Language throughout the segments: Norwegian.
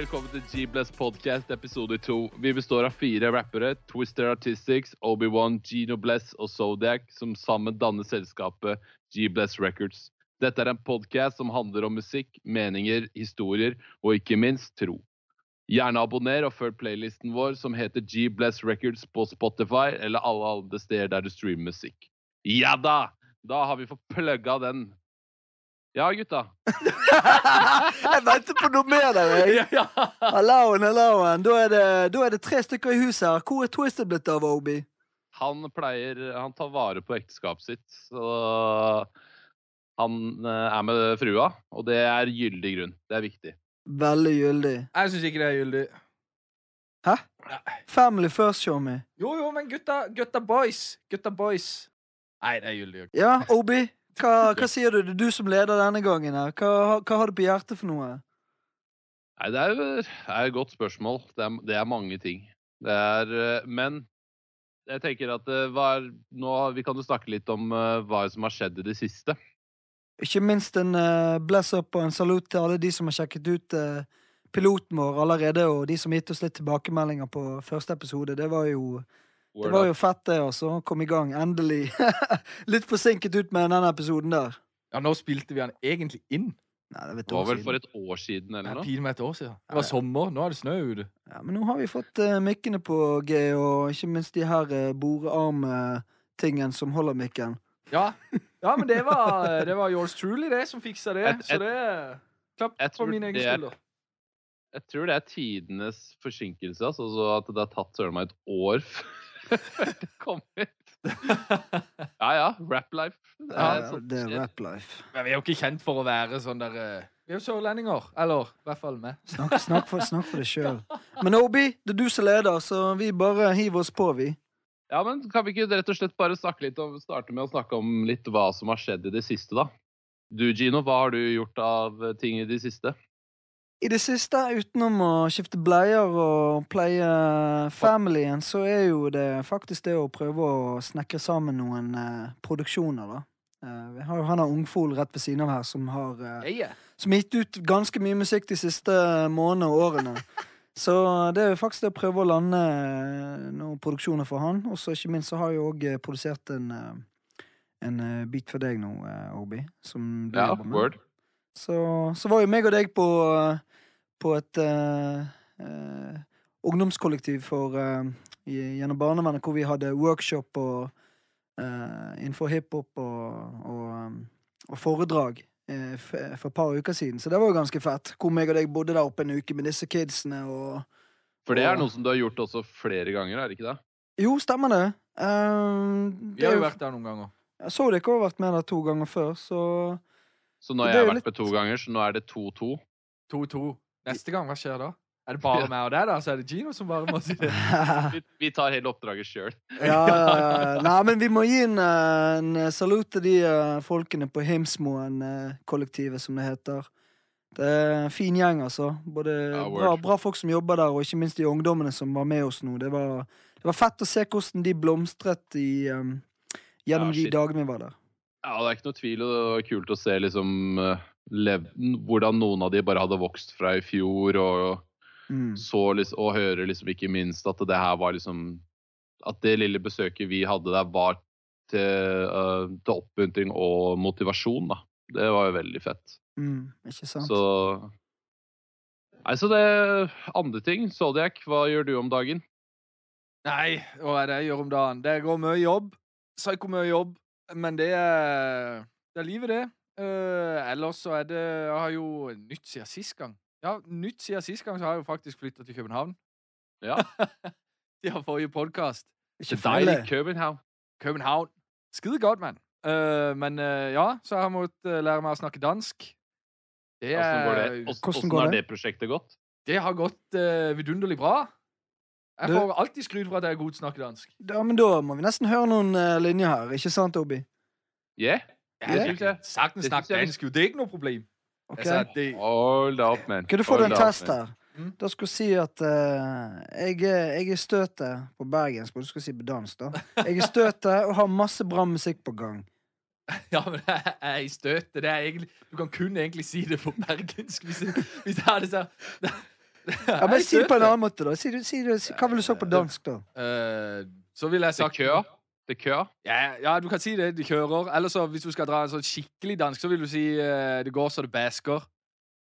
Velkommen til G-Bless Podcast episode 2. Vi består av fire rappere, Twister Artistics, Obi-Wan, Gino Bless og Zodiac, som sammen danner selskapet G-Bless Records. Dette er en podcast som handler om musikk, meninger, historier og ikke minst tro. Gjerne abonner og følg playlisten vår som heter G-Bless Records på Spotify eller alle andre steder der du streamer musikk. Ja da! Da har vi fått plugga den. Ja, gutta. jeg venter på noe mer der, jeg. Hallauen, hallauen. Da, er det- da er det tre stykker i huset her. Hvor er Twisted blitt av, Obi? han pleier Han tar vare på ekteskapet sitt. Så han eh, er med frua, og det er gyldig grunn. Det er viktig. Veldig gyldig. Jeg syns ikke det er gyldig. Hæ? Family first, show me. Jo, jo, men gutta, gutta boys. Gutta boys. Nei, det er gyldig. Ja, Obi? Hva, hva sier du? Det er du som leder denne gangen her. Hva, hva har du på hjertet for noe? Nei, det er, det er et godt spørsmål. Det er, det er mange ting. Det er eh, Men jeg tenker at det var nå, Vi kan jo snakke litt om eh, hva som har skjedd i det siste. Ikke minst en bless up og en salut til alle de som har sjekket ut eh, piloten vår allerede, og de som har gitt oss litt tilbakemeldinger på første episode. Det var jo Det var up. jo fett, det, altså. Kom i gang. Endelig. Litt forsinket ut med denne episoden der. Ja, Nå spilte vi han egentlig inn. Nei, det, vet Det var vel siden. for et år siden eller er noe? pinlig med et år siden. Det var ja. sommer, nå er det snø ute. Ja, men nå har vi fått uh, mikkene på G, og ikke minst de her uh, borearm-tingen som holder mikken. Ja. ja, men det var, det var yours truly, det, som fiksa det. Et- Så det Klapp på min egen er- skulder. Jeg tror det er tidenes forsinkelse. Altså, at det har tatt søren meg et år før det kom ut. Ja ja, rap life. Det Ja, er ja, det er rap life. Men vi er jo ikke kjent for å være sånn der eh, Vi er jo sørlendinger. Eller i hvert fall meg. Snakk, snakk, for, snakk for deg sjøl. Men Obi, det er du som leder, så vi bare hiver oss på, vi. Ja, men Kan vi ikke rett og slett bare snakke litt om, starte med å snakke om litt hva som har skjedd i det siste, da? Du, Gino, hva har du gjort av ting i det siste? I det siste, utenom å skifte bleier og pleie familien, så er jo det faktisk det å prøve å snekre sammen noen eh, produksjoner, da. Eh, vi har jo han har Ungfol rett ved siden av her som har eh, yeah. som gitt ut ganske mye musikk de siste månedene og årene. Så det er jo faktisk det å prøve å lande eh, noen produksjoner for han. Og så ikke minst så har jeg òg produsert en, eh, en eh, beat for deg nå, eh, Obi. Som du Ja, jobber med. word. Så, så var jo meg og deg på, på et uh, uh, ungdomskollektiv for, uh, i- gjennom barnevernet, hvor vi hadde workshop og, eh, innenfor hiphop og, og, um, og foredrag for et par uker siden. Så det var jo ganske fett. Hvor meg og deg bodde der oppe en uke med disse kidsene og For det er Og- noe som du har gjort også flere ganger, er det ikke det? Jo, stemmer det. Eh, Vi har jo- vært der noen ganger. Jeg så dere har vært med der to ganger før, så Så nå har jeg vært litt- med to ganger, så nå er det 2-2. 2-2. Neste gang, hva skjer da? Er det bare meg og deg, da? Så er det Gino som bare må si det. Vi, vi tar hele oppdraget sjøl. ja, ja, ja. Nei, men vi må gi en, eh, en eh, salut til de eh, folkene på Himsmoen-kollektivet, som det heter. Det er en fin gjeng, altså. Både Ja, bra, bra folk som jobber der, og ikke minst de ungdommene som var med oss nå. Det var, det var fett å se hvordan de blomstret i, um, gjennom Ja, de dagene vi var der. Ja, det er ikke noe tvil, og det var kult å se liksom eh, lev hvordan noen av de bare hadde vokst fra i fjor, og Mm. så liksom, og høre liksom ikke minst at det her var liksom At det lille besøket vi hadde der, var til, uh, til oppmuntring og motivasjon, da. Det var jo veldig fett. Mm, ikke sant? Så Nei, så det Andre ting. Zodiac, hva gjør du om dagen? Nei, hva er det jeg gjør om dagen? Det går mye jobb. Psyko mye jobb. Men det er, det er livet, det. Uh, ellers så er det Jeg har jo nytt siden sist gang. Ja, nytt siden sist gang så har jeg jo faktisk flytta til København. Ja, Siden forrige podkast. Ikke deilig. København. København. Skide godt, mann. Uh, men uh, ja, så har jeg måttet eh, lære meg å snakke dansk. Det, Hvordan går det? er- Hvordan, Hvordan har det? det prosjektet gått? det har gått eh, vidunderlig bra. Jeg Du- får alltid skryt for at jeg er god til å snakke dansk. Ja, men da må vi nesten høre noen uh, linjer her, ikke sant, Obi? Yeah. Ja. sagtens Det snakk dansk, jo. Det er ikke noe problem. Okay. Altså, det, Hold up, man. Kan du få deg en test her? Mm. Da skal du si at uh, jeg, jeg er støtet på bergensk, og du skal si på dansk, da. Jeg er støtet og har masse bra musikk på gang. ja, men jeg er i støtet. Det er egentlig Du kan kun egentlig si det på bergensk hvis, jeg- hvis jeg hadde sagt Ja, men Si det på en annen måte, da. Si, si, si, hva vil du sagt på dansk, da? Uh, så ville jeg sagt kø. Det kører? Ja, ja, du kan si det. Det kjører. Eller så, hvis du skal dra en sånn skikkelig dansk, så vil du si uh, 'det går så det basker.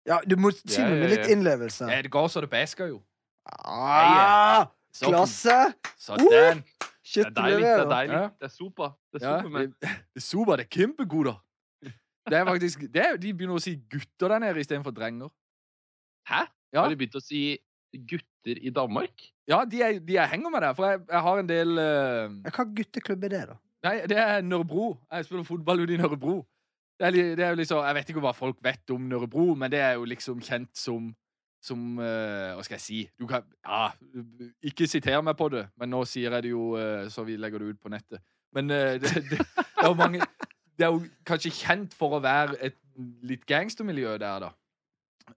Ja, Du må si Ja, det med ja, litt ja. innlevelse. Ja, det går så det basker, jo. Ah, Så- klasse! Sånn. Shit, Det er deilig. Det er deilig. Ja. Det er super. Det er Ja, super, det, det er super. Det er kjempegutter. Det er faktisk det er, De begynner å si gutter der nede istedenfor drenger. Hæ? Ja. Har de begynt å si gutter i Danmark? Ja, de, er, de er henger med der. For jeg, jeg har en del uh... Hva gutteklubb er det, da? Nei, det er Nørrebro. Jeg spiller fotball ute i Nørrebro. Det er, det er liksom, Jeg vet ikke hva folk vet om Nørrebro, men det er jo liksom kjent som som uh, Hva skal jeg si? Du kan Ja, ikke siter meg på det, men nå sier jeg det jo uh, så vi legger det ut på nettet. Men det, det, det er jo mange Det er jo kanskje kjent for å være et litt gangstermiljø der, da.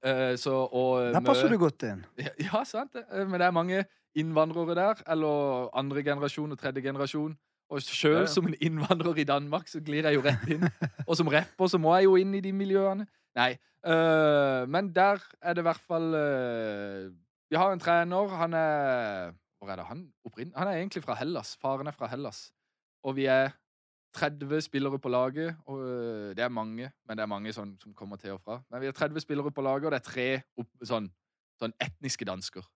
Eh, så og Der passer du godt inn. ja, ja, sant. Eh, Men det er mange innvandrere der, eller andre generasjon og tredje generasjon. Og sjøl Ja, ja. som en innvandrer i Danmark, så glir jeg jo rett inn. Og som rapper så må jeg jo inn i de miljøene. Nei. men der er det i hvert fall Vi har en trener. Han er Hvor er det han opprinn... Han er egentlig fra Hellas. Faren er fra Hellas. Og vi er 30 spillere på laget. Og øh, det er mange, men det er mange sånn, som kommer til og fra. Men vi har 30 spillere på laget, og det er tre opp, sånn, sånn etniske dansker.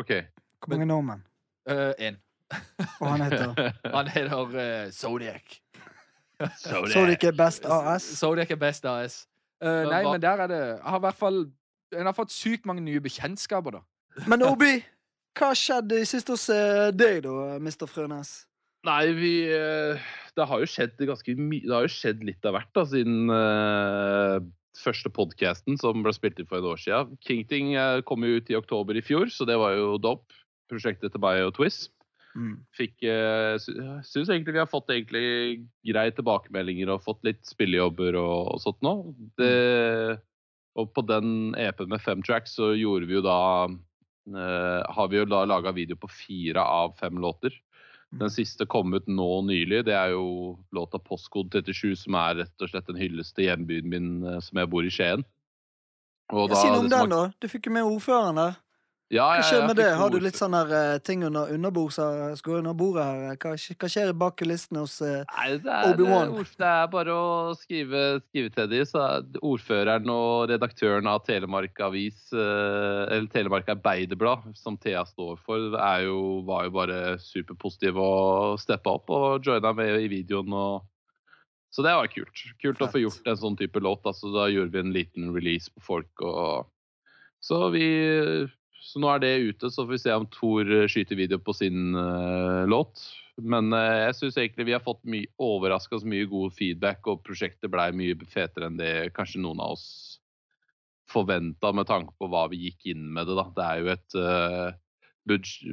OK. Hvor mange nordmenn? Én. Og han heter Han heter uh, Zodiac. Zodiac. Er Best AS? Zodiac er best AS. Uh, nei, men der er det Jeg har i hvert fall En har fått sykt mange nye bekjentskaper, da. Men Obi, hva skjedde sist hos eh, deg, da, Mr. Frønes? Nei, vi eh, Det har jo skjedd ganske mye Det har jo skjedd litt av hvert da, siden uh, første podcasten som ble spilt inn for et år siden. Kingting uh, kom jo ut i oktober i fjor, så det var jo dope. Prosjektet til og Twiz. Mm. Fikk uh, Syns egentlig vi har fått egentlig greie tilbakemeldinger og fått litt spillejobber og, og sånt nå. Det, og på den EP-en med fem tracks så gjorde vi jo da Uh, Har vi jo da laga video på fire av fem låter. Den siste kom ut nå nylig. Det er jo låta 'Postkode 37', som er rett og slett en hyllest til hjembyen min, eh, som jeg bor i Skien. Og Ja, si noe om den, da. Du fikk jo med ordføreren der. Ja, Hva skjer med det? Har du litt sånne der eh, ting under underbord som skal under bordet her? Hva, hva skjer bak kulissene hos det er, Obi-Wan. det er bare å skrive, skrive til dem. Så er ordføreren og redaktøren av Telemark Avis, eh, eller Telemark Arbeiderblad, som Thea står for, jo, var jo bare superpositiv og steppa opp og joina med i videoen. Og... Så det var kult. Kult å få gjort en sånn type låt. Altså, da gjorde vi en liten release på folk. og så vi så nå er det ute, så får vi se om Thor skyter video på sin uh, låt. Men uh, jeg syns egentlig vi har fått mye, overraskende mye god feedback, og prosjektet blei mye fetere enn det kanskje noen av oss forventa med tanke på hva vi gikk inn med det. da. Det er jo et uh,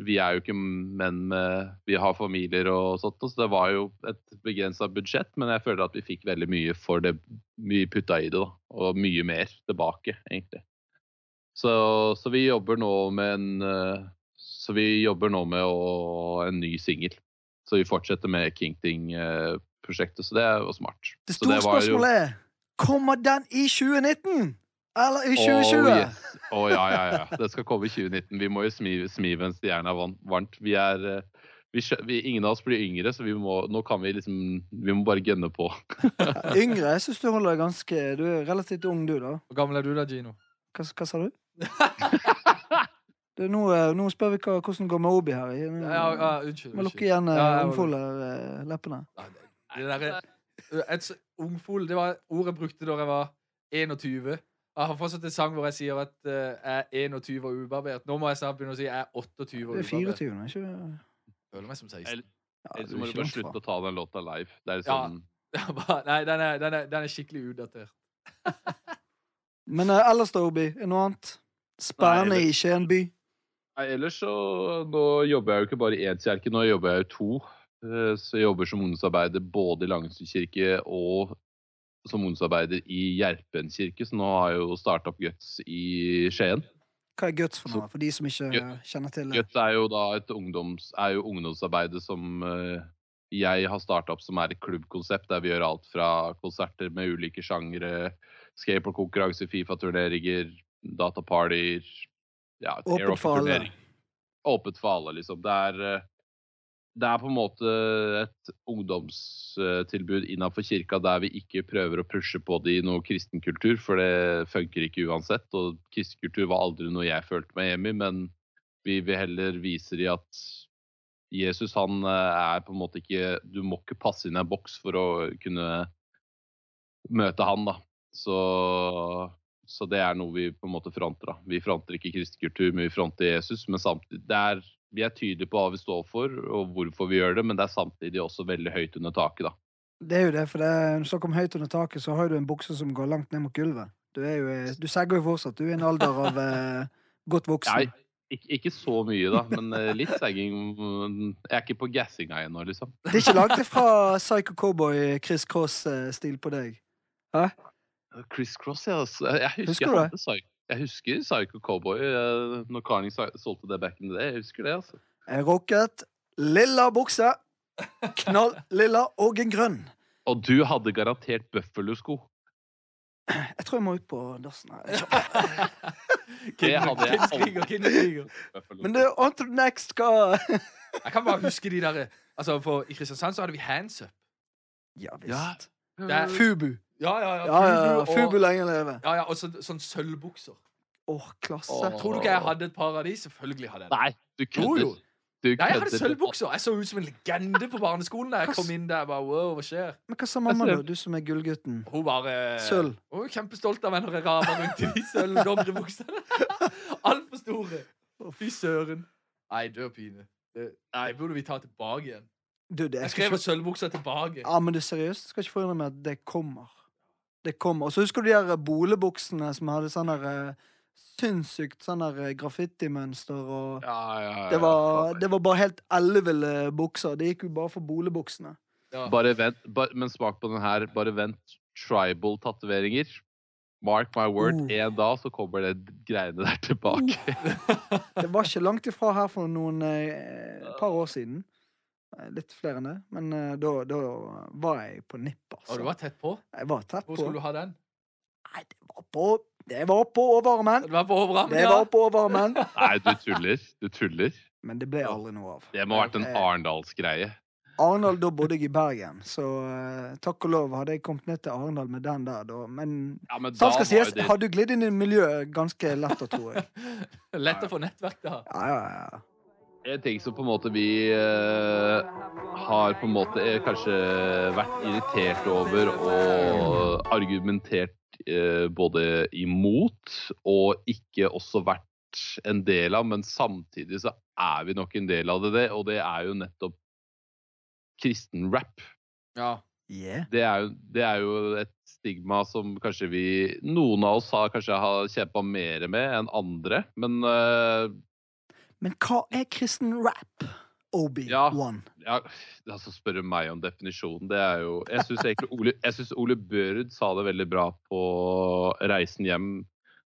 Vi er jo ikke menn med Vi har familier og sånt, så det var jo et begrensa budsjett, men jeg føler at vi fikk veldig mye for det vi putta i det, da. Og mye mer tilbake, egentlig. Så, så vi jobber nå med en eh, Så vi jobber nå med å, en ny singel. Så vi fortsetter med Kingting-prosjektet, så det er jo smart. Det store var spørsmålet er Kommer den i 2019? Eller i Oh, 2020? yes. Å, ja, ja, ja. Det skal komme i 2019. Vi må jo smi, smi mens jernet er varmt. Vi er eh, vi, vi, Ingen av oss blir yngre, så vi må, nå kan vi liksom Vi må bare gønne på. Yngre? Jeg syns du holder deg ganske Du er relativt ung, du, da. Hvor gammel er du da, Gino? Hva, hva sa du? Du, nå, eh, nå spør vi hva, hvordan det går med Obi her. Jeg, Ja, ja, unnskyld. må lukke igjen Ja, jeg- eh, leppene. Nei, det- det Et ungfol, det var ordet jeg brukte da jeg var 21. Jeg har fortsatt en sang hvor jeg sier at eh, jeg er 21 og ubarbert. Nå må jeg snart begynne å si jeg er 28 og Det er ubarbert. 24, ikke Jeg føler meg som 16. Eller- ja, så må du bare slutte å ta den låta live. Det er Ja. sånn Bare- Nei, den er, den, er, den er skikkelig utdatert. Men uh, ellers da, Obi? Er noe annet? Spennende er ikke en by? Nei, ellers så Nå jobber jeg jo ikke bare i én kirke, nå jobber jeg jo to. Eh, Så jeg jobber som ungdomsarbeider både i Langesund kirke og som ungdomsarbeider i Gjerpen kirke, så nå har jeg jo starta opp Guts i Skien. Hva er Guts for noe, for de som ikke Guts, kjenner til det? Guts er jo da et ungdoms, er jo ungdomsarbeidet som eh, jeg har starta opp, som er et klubbkonsept der vi gjør alt fra konserter med ulike sjangre, skateboardkonkurranse, Fifa-turneringer, datapartyer, ja, et Åpent for alle. Åpent for alle, liksom. Det er, eh, det er på en måte et ungdomstilbud innenfor kirka der vi ikke prøver å pushe på det i noe kristenkultur, for det funker ikke uansett. Og kristenkultur var aldri noe jeg følte meg hjemme i, men vi vil heller vise de at Jesus han eh, er på en måte ikke Du må ikke passe inn i en boks for å kunne møte han, da. Så, så det er noe vi på en måte fronter. da. Vi fronter ikke kristenkultur, men vi fronter Jesus. Men samtidig, det er, vi er tydelige på hva vi står for, og hvorfor vi gjør det, men det er samtidig også veldig høyt under taket, da. Det er jo det, for det, når du snakker om høyt under taket, så har du en bukse som går langt ned mot gulvet. Du er jo eh, Du segger jo fortsatt. Du er i en alder av eh, godt voksen. Nei, ikke, ikke så mye, da, men eh, litt segging Jeg er ikke på gassinga ennå, liksom. Det er ikke langt ifra Psycho Cowboy, Chris Cross-stil på deg. Chris Cross, ja. altså. Jeg husker, Husker jeg du hadde jeg husker Psycho Cowboy eh, når Carning solgte det back in the day. Jeg husker det, altså. En rocket lilla bukse, knall lilla og en grønn. Og du hadde garantert Buffalo-sko. Jeg tror jeg må ut på dassen her. Det hadde jeg kindskriger. Men det er on to the next. Hva Jeg kan bare huske de der Altså, for I Kristiansand så hadde vi Hands Up. Ja Ja. visst. Det er- Fubu. Ja, ja, ja. Fubu lenge leve. Ja, ja, og så, sånn sølvbukser. Åh, klasse. Oh. Tror du ikke jeg hadde et par av de? Selvfølgelig hadde jeg det. Nei, du kødder. jo. Du Nei, jeg hadde sølvbukser. Jeg så ut som en legende på barneskolen da jeg kom inn der. bare, wow, hva skjer? Men hva sa mamma, da? Du som er gullgutten. Hun bare Sølv. Hun var kjempestolt av meg når jeg rama rundt i de sølvdongeribuksene. Altfor store. Fy søren. Nei, dør pine. Det, nei, burde vi ta tilbake igjen. Du, det Jeg er skrev ikke sølvbukser tilbake. Ja, men det er seriøst. Jeg skal ikke forundre meg at det kommer. Det kom. Og så husker du de her bolebuksene som hadde sånn der eh, sinnssykt sånn der eh, graffitimønster og Ja, ja, ja. det var, det var bare helt elleville bukser. Det gikk jo bare for bolebuksene. Ja. Bare vent, bare, men smak på den her. Bare vent. Tribal-tatoveringer. Mark my word, Uh. en dag så kommer det greiene der tilbake. Det var ikke langt ifra her for noen eh, par år siden. Eh, Litt flere enn det. Men eh, da, da var jeg på nipp, Og du altså. var tett på. Jeg var tett Hvor på. skulle du ha den? Nei, det var på Det var på overarmen! Det var på overarmen, Det var på overarmen! Nei, du tuller. Du tuller. Men det ble aldri noe av. Det må ha vært en Eh, Arendalsgreie. Arendal, da bodde jeg i Bergen, så uh, takk og lov hadde jeg kommet ned til Arendal med den der, da. Men Ja, men skal da var sies, det hadde du glidd inn i miljøet ganske lett, tror jeg. Lett å få nettverk da. Ja, ja, ja. En ting som på en måte vi eh, har på en måte eh, kanskje vært irritert over og argumentert eh, både imot og ikke også vært en del av, men samtidig så er vi nok en del av det, og det er jo nettopp kristen rap. Ja. Yeah. Det er, jo, det er jo et stigma som kanskje vi Noen av oss har kanskje har kjempa mer med enn andre, men eh, Men hva er kristen rap? Obi-Wan. Ja, altså spør du meg om definisjonen, det er jo Jeg syns Ole, jeg Ole Børud sa det veldig bra på Reisen hjem.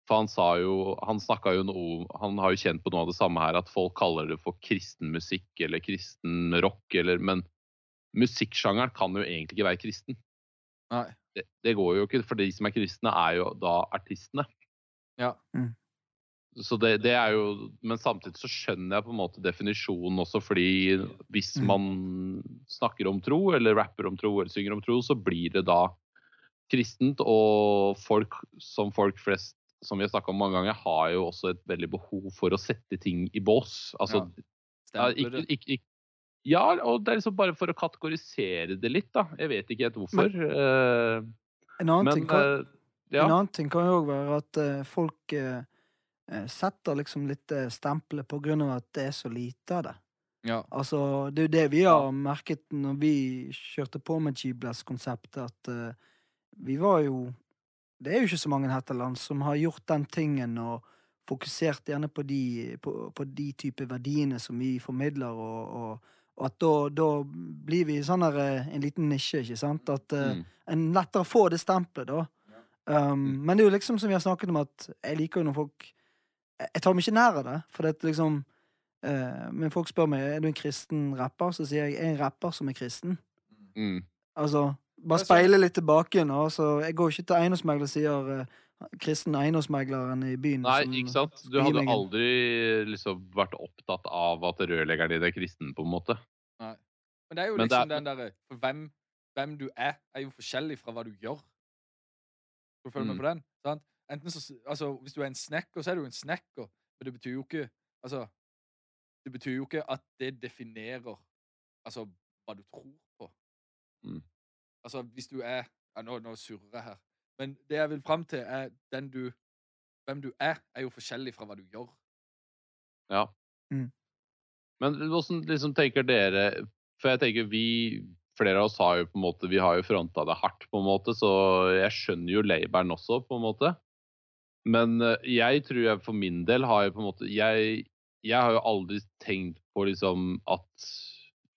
For han sa jo Han snakka jo noe Han har jo kjent på noe av det samme her, at folk kaller det for kristen musikk eller kristen rock, eller Men musikksjangeren kan jo egentlig ikke være kristen. Nei. Det, det går jo ikke, for de som er kristne, er jo da artistene. Ja. Mm. Så det, det jo Men samtidig så skjønner jeg på en måte definisjonen også, fordi hvis Mm. man snakker om tro, eller rapper om tro, eller synger om tro, så blir det da kristent. Og folk som folk flest, som vi har snakka om mange ganger, har jo også et veldig behov for å sette ting i bås. Altså, ja, ikke, ikke, ikke, ja, og det er liksom bare for å kategorisere det litt, da. Jeg vet ikke helt hvorfor. eh, En annen men ting kan, uh, ja. En annen ting kan jo òg være at uh, folk eh, setter liksom litt uh, stempelet på grunn av at det er så lite av det. Ja. Altså, det er jo det vi har merket når vi kjørte på med G-Blast-konseptet, at uh, vi var jo Det er jo ikke så mange her til lands som har gjort den tingen og fokusert gjerne på de, på, på de type verdiene som vi formidler, og, og, og at da, da blir vi sånn der, eh, en liten nisje, ikke sant? At uh, Mm. en lettere får det stempelet, da. Um, men det er jo liksom som vi har snakket om, at jeg liker jo når folk Jeg tar meg ikke nær av det, for det er liksom eh, Men folk spør meg er du en kristen rapper, så sier jeg jeg er en rapper som er kristen. Mm. Altså, bare speile litt tilbake Nå, Altså, jeg går ikke til eiendomsmegler og sier eh, kristen eiendomsmegleren i byen. Nei, som- ikke sant? Du hadde meg aldri liksom vært opptatt av at rørleggeren din er kristen, på en måte. Nei. Men det er jo Men liksom er- den derre hvem, hvem du er, er jo forskjellig fra hva du gjør. Skal du følge Mm. med på den? Sant? Enten så, altså, Hvis du er en snekker, så er du en snekker. Men det betyr jo ikke Altså, det betyr jo ikke at det definerer altså, hva du tror på. Mm. Altså, hvis du er ja, nå, nå surrer jeg her. Men det jeg vil fram til, er den du Hvem du er, er jo forskjellig fra hva du gjør. Ja. Mm. Men hvordan liksom tenker dere For jeg tenker vi Flere av oss har jo på en måte Vi har jo fronta det hardt, på en måte, så jeg skjønner jo labelen også, på en måte. Men eh, jeg tror jeg for min del har jo på en måte Jeg, jeg har jo aldri tenkt på liksom at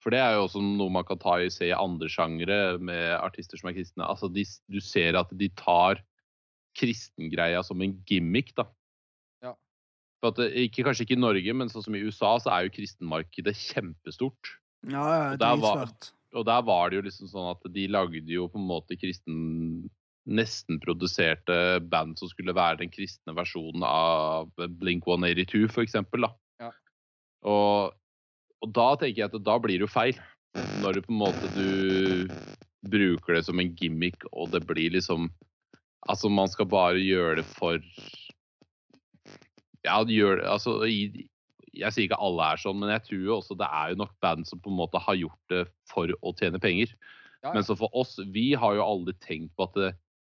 For det er jo også noe man kan ta i se i andre sjangere med artister som er kristne. Altså de, du ser at de tar kristengreia som en gimmick, da. Ja. For at, ikke, kanskje ikke i Norge, men sånn som i USA, så er jo kristenmarkedet kjempestort. Ja, ja, Og der var- Og der var det jo liksom sånn at de lagde jo på en måte kristen Nesten produserte band som skulle være den kristne versjonen av Blink 182, for eksempel. Da. Ja. Og, og da tenker jeg at da blir det jo feil. Når du på en måte du bruker det som en gimmick, og det blir liksom Altså, man skal bare gjøre det for Ja, gjør det Altså, i, jeg sier ikke alle er sånn, men jeg tror jo også det er jo nok band som på en måte har gjort det for å tjene penger. Ja, ja. Men så for oss, vi har jo aldri tenkt på at det,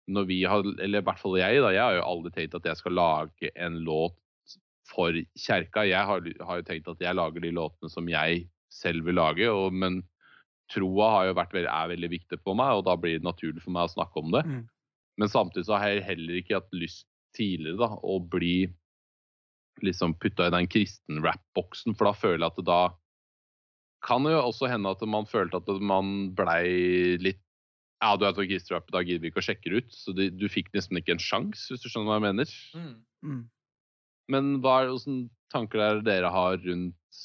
når vi har, eller i hvert fall jeg, da, jeg har jo aldri tenkt at jeg skal lage en låt for kjerka. Jeg har, har jo tenkt at jeg lager de låtene som jeg selv vil lage, og, men troa har jo vært er veldig viktig for meg, og da blir det naturlig for meg å snakke om det. Mm. Men samtidig så har jeg heller ikke hatt lyst tidligere da, å bli liksom putta i den kristen-rap-boksen, for da føler jeg at det da kan det jo også hende at man følte at man blei litt Ja, du er kristenrap, da gidder vi ikke å sjekke det ut. Så det, du fikk nesten ikke en sjanse, hvis du skjønner hva jeg mener. Mm. Mm. Men hva er hvilke tanker er dere har rundt,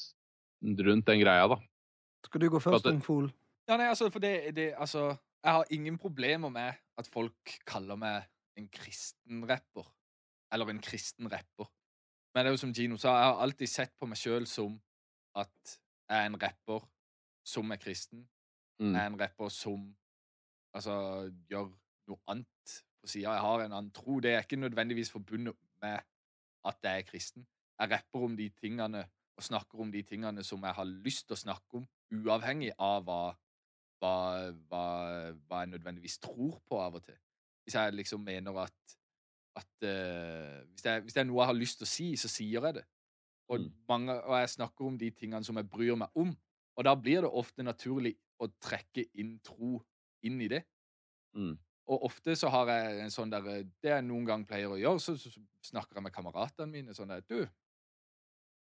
rundt den greia, da? Skal du gå først, om Ungfol? Ja, nei, altså, for det, det Altså, jeg har ingen problemer med at folk kaller meg en kristen rapper. Eller en kristen rapper. Men det er jo som Gino sa, jeg har alltid sett på meg sjøl som at jeg er en rapper som er kristen. Mm. Jeg er en rapper som altså, gjør noe annet på sida. Jeg har en annen tro. Det er ikke nødvendigvis forbundet med at jeg er kristen. Jeg rapper om de tingene og snakker om de tingene som jeg har lyst til å snakke om, uavhengig av hva, hva, hva, hva jeg nødvendigvis tror på av og til. Hvis jeg liksom mener at, at uh, hvis, det er, hvis det er noe jeg har lyst til å si, så sier jeg det. Og, Mm. mange, og jeg snakker om de tingene som jeg bryr meg om. Og da blir det ofte naturlig å trekke inn tro inn i det. Mm. Og ofte så har jeg en sånn der Det jeg noen gang pleier å gjøre, så, så, snakker jeg med kameratene mine sånn der Du,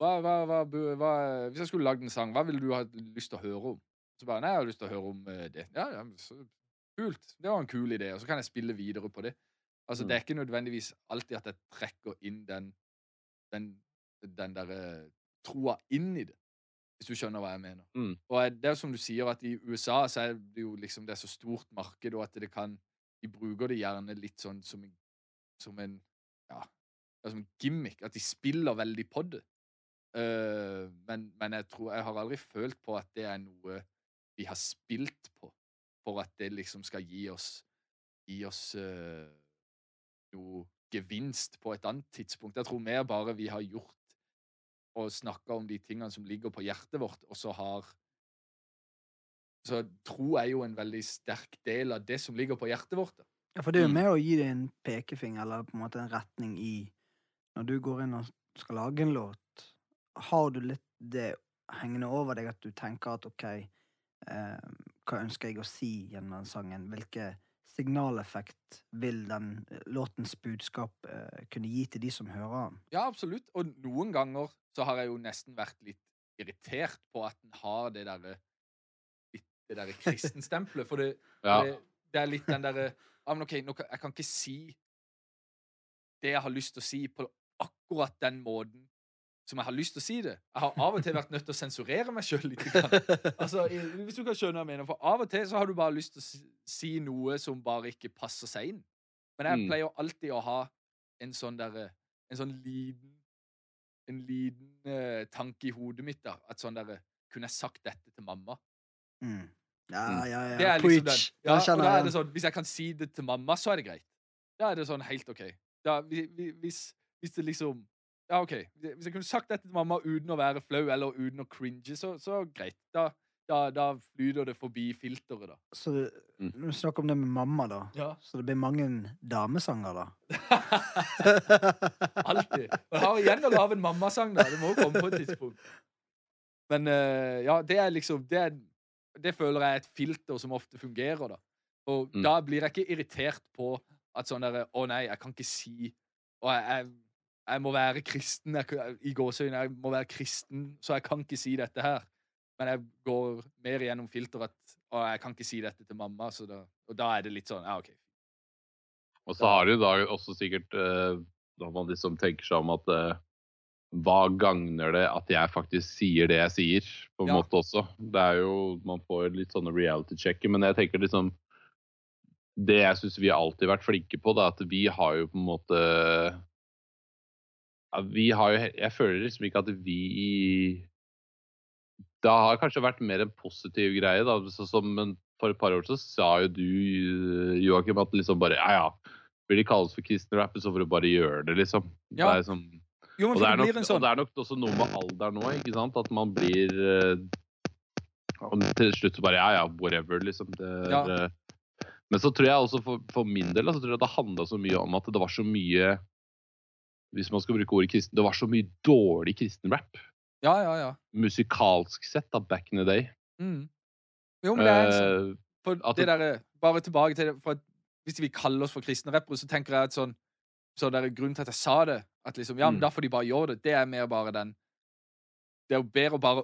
hva, hva, hva, hva Hvis jeg skulle lagd en sang, hva ville du ha lyst til å høre om? Så bare Nei, jeg har lyst til å høre om eh, det. Ja, ja, så kult. Det var en kul idé. Og så kan jeg spille videre på det. Altså, Mm. det er ikke nødvendigvis alltid at jeg trekker inn den den, den derre troa inn i det. Hvis du skjønner hva jeg mener. Mm. Og det er som du sier, at i USA så er det jo liksom det er så stort marked, og at det kan De bruker det gjerne litt sånn som en, som en ja, ja, som en gimmick. At de spiller veldig på det. Uh, men, men jeg tror Jeg har aldri følt på at det er noe vi har spilt på for at det liksom skal gi oss Gi oss uh, noe gevinst på et annet tidspunkt. Jeg tror mer bare vi har gjort og snakke om de tingene som ligger på hjertet vårt, og så har Så tro er jo en veldig sterk del av det som ligger på hjertet vårt. da. Ja, for det er jo Mm. med å gi deg en pekefinger, eller på en måte en retning i Når du går inn og skal lage en låt, har du litt det hengende over deg at du tenker at OK, eh, hva ønsker jeg å si gjennom den sangen? Hvilke signaleffekt vil den eh, låtens budskap eh, kunne gi til de som hører den? Ja, absolutt. Og noen ganger så har jeg jo nesten vært litt irritert på at den har det derre det derre kristenstempelet. For det, Ja. det, det er litt den derre ja, men OK, nå kan, jeg kan ikke si det jeg har lyst til å si, på akkurat den måten som jeg har lyst til å si det. Jeg har av og til vært nødt til å sensurere meg sjøl litt. Altså, hvis du kan skjønne hva jeg mener. For av og til så har du bare lyst til å si, noe som bare ikke passer seg inn. Men jeg Mm. pleier alltid å ha en sånn derre En sånn liten En liten eh, tanke i hodet mitt, da. At sånn derre Kunne jeg sagt dette til mamma? Mm. Ja, Mm. ja, ja. Det er liksom den. Ja, og da er det sånn Hvis jeg kan si det til mamma, så er det greit. Da er det sånn helt OK. Da, vi- vi- hvis, hvis det liksom Ja, OK. Hvis jeg kunne sagt dette til mamma uten å være flau eller uten å cringe, så, så greit. Da, da, da flyter det forbi filteret, da. Så Mm. når snakker om det med mamma, da. Ja. Så det blir mange damesanger, da? Alltid. Og jeg har igjen å lage en mammasang, da. Det må jo komme på et tidspunkt. Men eh, ja, det er liksom det, er, det føler jeg er et filter som ofte fungerer, da. Og Mm. da blir jeg ikke irritert på at sånn derre Å nei, jeg kan ikke si Og jeg, jeg, jeg må være kristen. Jeg, I gåseøyne, jeg må være kristen, så jeg kan ikke si dette her. Men jeg går mer gjennom filteret at Å, jeg kan ikke si dette til mamma, så da, og da er det litt sånn Ja, OK. Og så har du da også sikkert eh, Når man liksom tenker seg om at eh, Hva gagner det at jeg faktisk sier det jeg sier, på en Ja. måte også? Det er jo Man får litt sånne reality-sjekker, men jeg tenker liksom Det jeg syns vi har alltid vært flinke på, det er at vi har jo på en måte Vi har jo Jeg føler liksom ikke at vi Det har kanskje vært mer en positiv greie, da. Så, som, for et par år så sa jo du, Joakim, at liksom bare Ja, ja. Vil de kalles for kristne rapper, så får du bare gjøre det, liksom. Ja. Det er sånn, Jo, og, det er nok, blir en og sånn det er nok også noe med alder nå, ikke sant? At man blir eh, og Til slutt så bare Ja, ja, whatever, liksom. Det Ja. eh, men så tror jeg også for, for min del så tror jeg det handla så mye om at det var så mye Hvis man skal bruke ordet kristen, det var så mye dårlig kristenrap. Ja, ja, ja. Musikalsk sett, da, back in the day. Mm. Jo, men det er sånn Eh, For At det der, Bare tilbake til det for at Hvis vi kaller oss for kristne rappere, så tenker jeg at sånn Så der grunnen til at jeg sa det, at liksom Ja, men Mm. da får de bare gjøre det, det er mer bare den Det er jo bedre å bare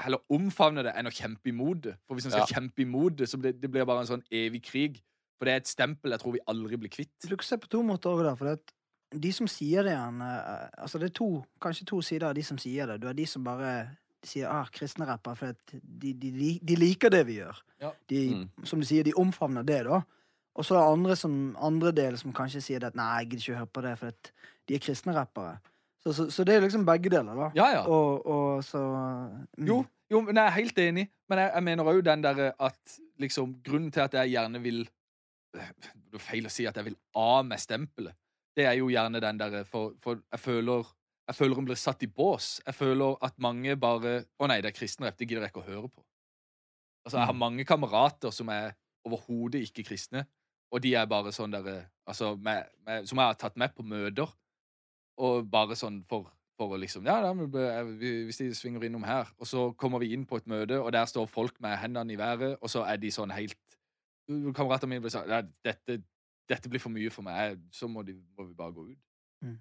heller omfavne det enn å kjempe imot det. For hvis man skal kjempe imot det, så blir det blir bare en sånn evig krig. For det er et stempel jeg tror vi aldri blir kvitt. Du kan se på to måter over da, for det at de som sier det igjen eh, Altså, det er to, kanskje to sider av de som sier det. Du har de som bare sier ah, kristne rappere, for at de, de, de, de liker det vi gjør. Ja. De, Mm. Som du sier, de omfavner det, da. Og så er det andre, som, andre del som kanskje sier det at nei, jeg gidder ikke høre på det, for at de er kristne rappere. Så, så, så det er liksom begge deler, da. Ja, ja. Og, og så mm. Jo, jo, men jeg er helt enig. Men jeg, jeg mener òg den derre at liksom Grunnen til at jeg gjerne vil Det er feil å si at jeg vil av med stempelet. Det er jo gjerne den derre for, for jeg føler jeg føler hun blir satt i bås. Jeg føler at mange bare Å nei, det er kristenrep. Det gidder jeg ikke å høre på. Altså, Jeg har mange kamerater som er overhodet ikke kristne, og de er bare sånn derre Altså, med, med, som jeg har tatt med på møter, og bare sånn for for å liksom Ja, da, vi- hvis de svinger innom her. Og så kommer vi inn på et møte, og der står folk med hendene i været, og så er de sånn helt Kameratene mine blir sånn ja, dette, dette blir for mye for meg. Så må, de, må vi bare gå ut. Mm.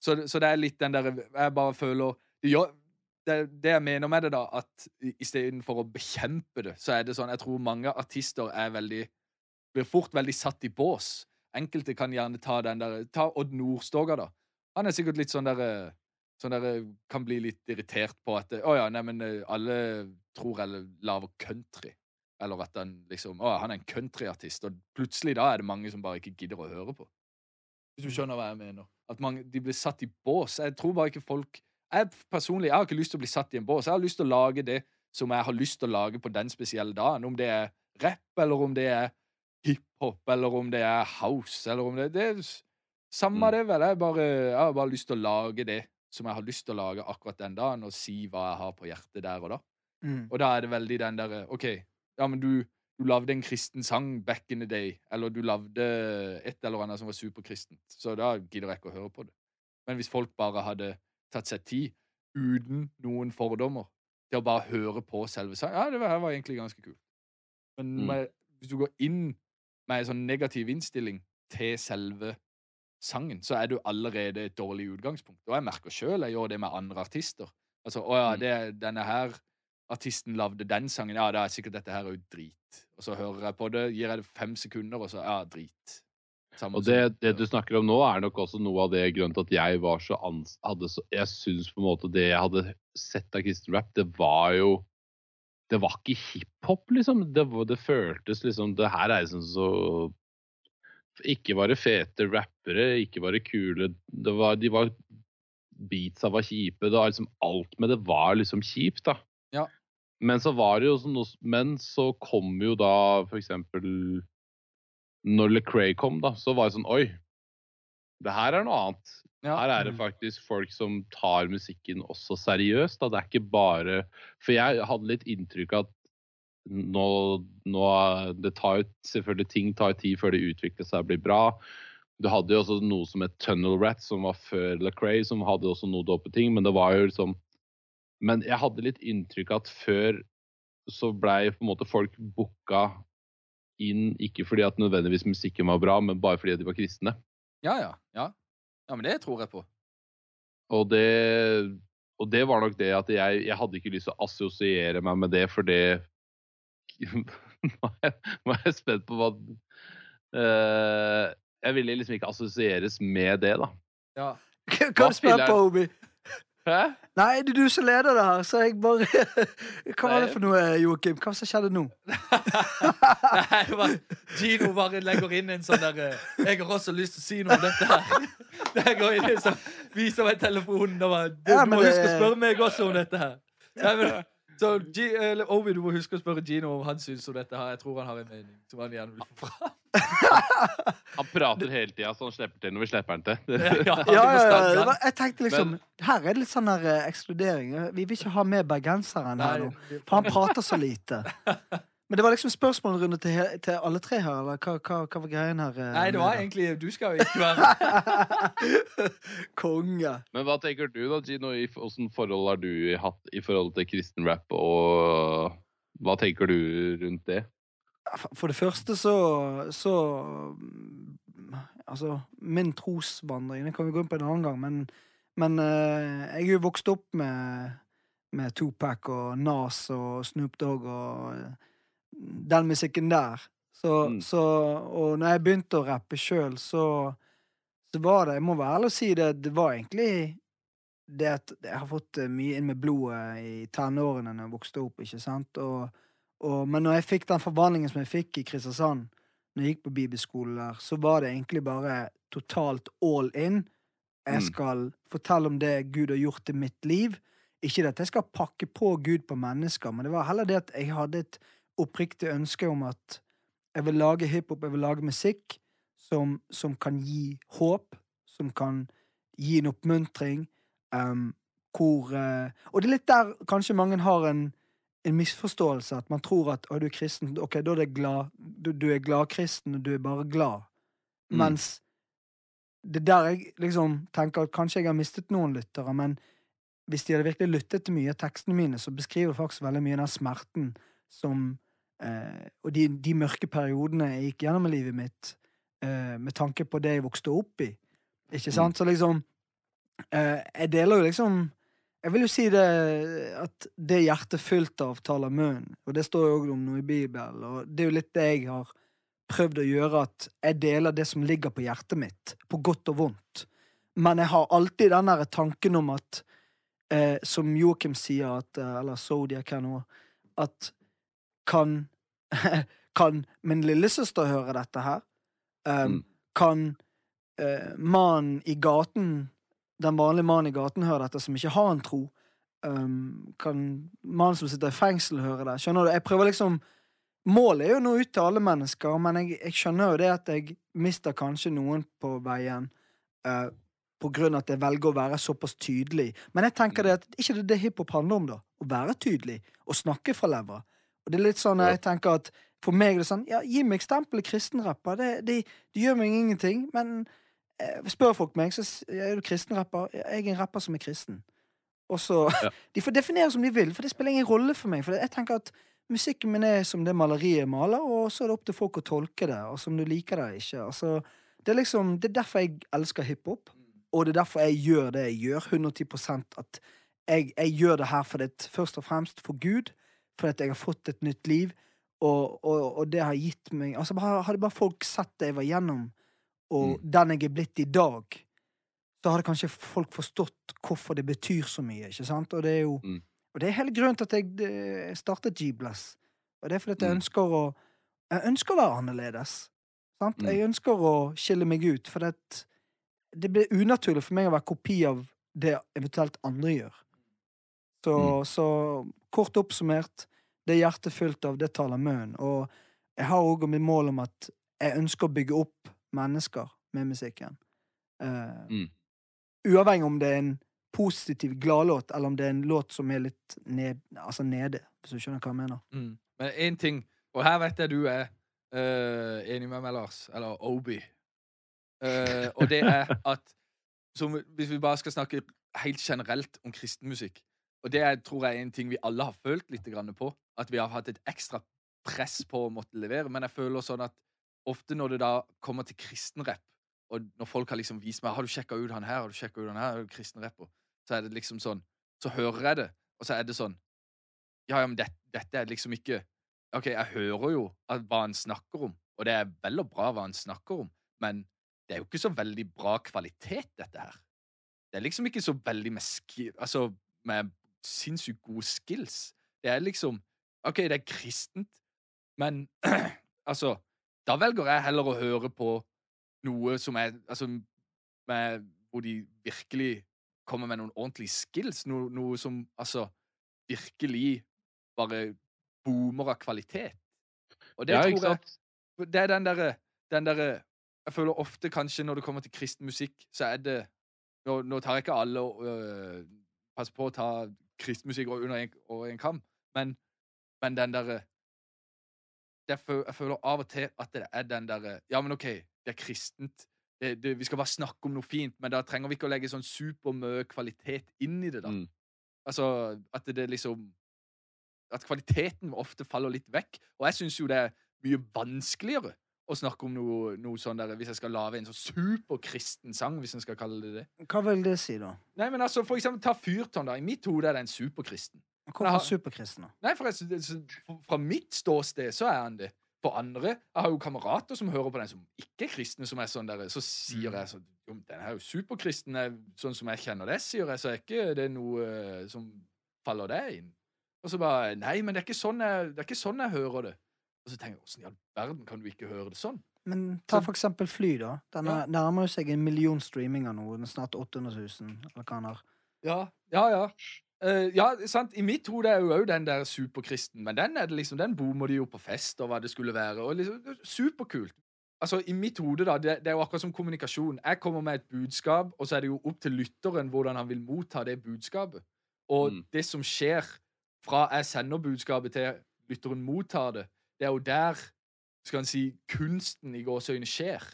Så, så det er litt den der Jeg bare føler det, det, det jeg mener med det, da, at istedenfor å bekjempe det, så er det sånn Jeg tror mange artister er veldig Blir fort veldig satt i bås. Enkelte kan gjerne ta den der Ta Odd Nordstoga, da. Han er sikkert litt sånn der Sånn der Kan bli litt irritert på at Å ja, neimen alle tror eller lager country. Eller at han liksom Å, han er en countryartist. Og plutselig da er det mange som bare ikke gidder å høre på. Hvis du skjønner hva jeg mener. At mange, de blir satt i bås. Jeg tror bare ikke folk Jeg personlig jeg har ikke lyst til å bli satt i en bås. Jeg har lyst til å lage det som jeg har lyst til å lage på den spesielle dagen. Om det er rap, eller om det er hiphop, eller om det er house, eller om det, det er Samme Mm. det, vel. Jeg, bare, jeg har bare lyst til å lage det som jeg har lyst til å lage akkurat den dagen, og si hva jeg har på hjertet der og da. Mm. Og da er det veldig den derre OK, ja, men du, du lagde en kristen sang back in the day, eller du lagde et eller annet som var superkristent, så da gidder jeg ikke å høre på det. Men hvis folk bare hadde tatt seg tid, uten noen fordommer, til å bare høre på selve sangen Ja, det var, var egentlig ganske kult. Men Mm. med, hvis du går inn med en sånn negativ innstilling til selve sangen, så er du allerede et dårlig utgangspunkt. Og jeg merker sjøl jeg gjør det med andre artister. Altså, å ja, Mm. det, denne her artisten lagde den sangen, ja, det er sikkert dette her er jo drit. Og så hører jeg på det, gir jeg det fem sekunder, og så ja, drit. Samme Og det, det du snakker om nå, er nok også noe av det grunnen til at jeg var så ans hadde så, Jeg syns på en måte det jeg hadde sett av kristen rap, det var jo Det var ikke hiphop, liksom. Det, det føltes liksom Det her er liksom så Ikke var det fete rappere, ikke var det kule det var, De var Beatsa var kjipe. Det var liksom alt med det var liksom kjipt, da. Ja. Men så var det jo sånn noe Men så kom jo da for eksempel når Lecrae kom, da, så var det sånn Oi, det her er noe annet. Ja. Her er det faktisk folk som tar musikken også seriøst. Da. Det er ikke bare For jeg hadde litt inntrykk av at nå, nå Det tar selvfølgelig ting tar tid før det utvikler seg og blir bra. Du hadde jo også noe som het Tunnel Rat, som var før Lecrae, som hadde også noe dope ting, men det var jo liksom Men jeg hadde litt inntrykk av at før så blei på en måte folk booka inn, ikke fordi at nødvendigvis musikken var bra, men bare fordi de var kristne. ja, ja, ja. Ja, men det tror jeg på. Og det, og det var nok det at jeg, jeg hadde ikke lyst til å assosiere meg med det, for det Nå er jeg, nå er jeg spent på hva uh, Jeg ville liksom ikke assosieres med det, da. Ja. Hva Hva spiller- på, Obi? Hæ? Nei, det er du som leder det her, så jeg bare Hva var det for noe, Joakim? Hva som skjedde nå? Nei, det var, Gino bare legger inn en sånn der eh, Jeg har også lyst til å si noe om dette her. Jeg går inn så viser meg telefonen og bare Du, Ja, må det- huske å spørre meg også om dette her. Nei, men, så G, eller, Ovi, du må huske å spørre Gino om han syns om dette her. Jeg tror han har en mening som han gjerne vil få fram. Han prater hele tida, så han slipper til når vi slipper han til. Ja, Ja, ja, jeg tenkte liksom Her er det litt sånn der eh, ekskludering. Vi vil ikke ha med bergenseren her nå. For han prater så lite. Men det var liksom spørsmålrunde til, til alle tre her, eller hva, hva, hva var greien her? eh, Nei, det var egentlig Du skal jo ikke være Konge. Men hva tenker du da, Gino? Åssen forhold har du hatt i forhold til kristen rap, og hva tenker du rundt det? For det første så, så Altså, min trosvandring Det kan vi gå inn på en annen gang, men, men eh, jeg er jo vokst opp med, med Tupac og Nas og Snoop Dogg og den musikken der. Så, Mm. så Og når jeg begynte å rappe sjøl, så, så var det Jeg må være ærlig og si det, det var egentlig det at jeg har fått eh, mye inn med blodet i tenårene når jeg vokste opp, ikke sant? Og, og, men når jeg fikk den forvandlingen som jeg fikk i Kristiansand, når jeg gikk på bibelskole der, så var det egentlig bare totalt all in. Jeg Mm. skal fortelle om det Gud har gjort i mitt liv. Ikke det at jeg skal pakke på Gud på mennesker, men det var heller det at jeg hadde et oppriktig ønske om at jeg vil lage hiphop, jeg vil lage musikk som, som kan gi håp, som kan gi en oppmuntring, um, hvor uh, Og det er litt der kanskje mange har en, en misforståelse, at man tror at å, du er kristen, ok, da er det glad, du, du er gladkristen, og du er bare glad. Mm. Mens det er der jeg liksom tenker at kanskje jeg har mistet noen lyttere, men hvis de hadde virkelig lyttet til mye av tekstene mine, så beskriver faktisk veldig mye den smerten som eh, Og de, de mørke periodene jeg gikk gjennom i livet mitt, eh, med tanke på det jeg vokste opp i. Ikke sant? Så liksom eh, Jeg deler jo liksom Jeg vil jo si det at det hjertet fylt av taler munn, og det står jo også om noe i Bibelen, og det er jo litt det jeg har prøvd å gjøre, at jeg deler det som ligger på hjertet mitt, på godt og vondt. Men jeg har alltid den derre tanken om at eh, Som Joakim sier, at, eh, eller Zodiac her nå, at kan Kan min lillesøster høre dette her? Um, Mm. Kan uh, mannen i gaten, den vanlige mannen i gaten, høre dette, som ikke har en tro? Um, kan mannen som sitter i fengsel, høre det? Skjønner du? Jeg prøver liksom Målet er jo nå ut til alle mennesker, men jeg, jeg skjønner jo det at jeg mister kanskje noen på veien Uh, på grunn av at jeg velger å være såpass tydelig. Men jeg tenker det at ikke det er det hiphop handler om, da. Å være tydelig. Å snakke fra levra. Og det er litt sånn jeg tenker at for meg er det sånn Ja, gi meg stempelet kristenrapper. Det, det, det gjør meg ingenting. Men eh, spør folk meg, så er du kristenrapper. Jeg er en rapper som er kristen. Og så Ja. De får definere som de vil, for det spiller ingen rolle for meg. For jeg tenker at musikken min er som det maleriet maler, og så er det opp til folk å tolke det, og som du liker det eller ikke. Altså, det er liksom, det er derfor jeg elsker hiphop, og det er derfor jeg gjør det jeg gjør. 110% At jeg, jeg gjør det her for det, først og fremst for Gud, fordi jeg har fått et nytt liv, og, og, og det har gitt meg Altså, Hadde bare folk sett det jeg var gjennom, og Mm. den jeg er blitt i dag, så hadde kanskje folk forstått hvorfor det betyr så mye, ikke sant? Og det er jo Mm. Og det er hele grunnen til at jeg startet G-Bless. Og det er fordi at jeg Mm. ønsker å Jeg ønsker å være annerledes. Sant? Mm. Jeg ønsker å skille meg ut, for det, det blir unaturlig for meg å være kopi av det eventuelt andre gjør. Så, Mm. så kort oppsummert, det er hjertet fullt av, det taler munnen. Og jeg har òg mitt mål om at jeg ønsker å bygge opp mennesker med musikken. Uh, Mm. Uavhengig om det er en positiv gladlåt, eller om det er en låt som er litt ned, altså nede, hvis du skjønner hva jeg mener. Mm. Men én ting, og her vet jeg du er uh, enig med meg, Lars, eller Obi, uh, og det er at som, Hvis vi bare skal snakke helt generelt om kristenmusikk Og det tror jeg er en ting vi alle har følt litt på. At vi har hatt et ekstra press på å måtte levere. Men jeg føler sånn at ofte når det da kommer til kristenrapp, og når folk har liksom vist meg Har du sjekka ut han her? Har du sjekket ut han her? Er du kristenrapper? Så er det liksom sånn Så hører jeg det, og så er det sånn Ja, ja, men det, dette er liksom ikke OK, jeg hører jo hva han snakker om, og det er vel og bra hva han snakker om, men det er jo ikke så veldig bra kvalitet, dette her. Det er liksom ikke så veldig med altså, med sinnssykt gode skills. Det er liksom OK, det er kristent, men altså Da velger jeg heller å høre på noe som er Altså med, hvor de virkelig kommer med noen ordentlige skills. Noe, noe som altså virkelig bare boomer av kvalitet. Og det Ja, tror jeg det er den derre den der, Jeg føler ofte kanskje når det kommer til kristen musikk, så er det Nå, nå tar jeg ikke alle og øh, Pass på å ta kristen og under en, og en kam, men, men den derre Jeg føler av og til at det er den derre Ja, men OK, det er kristent. Det, det, vi skal bare snakke om noe fint, men da trenger vi ikke å legge sånn supermye kvalitet inn i det, da. Mm. Altså at det, det liksom At kvaliteten ofte faller litt vekk. Og jeg syns jo det er mye vanskeligere å snakke om noe, noe sånn der Hvis jeg skal lage en sånn superkristen sang, hvis en skal kalle det det. Hva vil det si, da? Nei, men altså, for eksempel, ta Fyrtårn, da. I mitt hode er det en superkristen. Hvorfor har- da? Nei, for jeg, fra mitt ståsted så er han det. For andre Jeg har jo kamerater som hører på den som ikke er kristne, som er sånn der Så sier jeg sånn den er jo superkristen, er sånn som jeg kjenner det, sier jeg, så er ikke det noe eh, som faller deg inn. Og så bare Nei, men det er ikke sånn jeg, det er ikke sånn jeg hører det. Og så tenker jeg åssen i all verden kan du ikke høre det sånn? Men ta for eksempel Fly, da. Den Ja. er- nærmer seg en million streaminger nå. Den er snart 800 000, eller hva han har. Ja, ja. ja. Uh, ja, sant. I mitt hode er jo òg den der superkristen, men den er det liksom, den boomer de jo på fest og hva det skulle være. og liksom, er Superkult. Altså, I mitt hode, da, det, det er jo akkurat som kommunikasjon. Jeg kommer med et budskap, og så er det jo opp til lytteren hvordan han vil motta det budskapet. Og Mm. det som skjer fra jeg sender budskapet til lytteren mottar det, det er jo der skal han si, kunsten i gåseøyne skjer.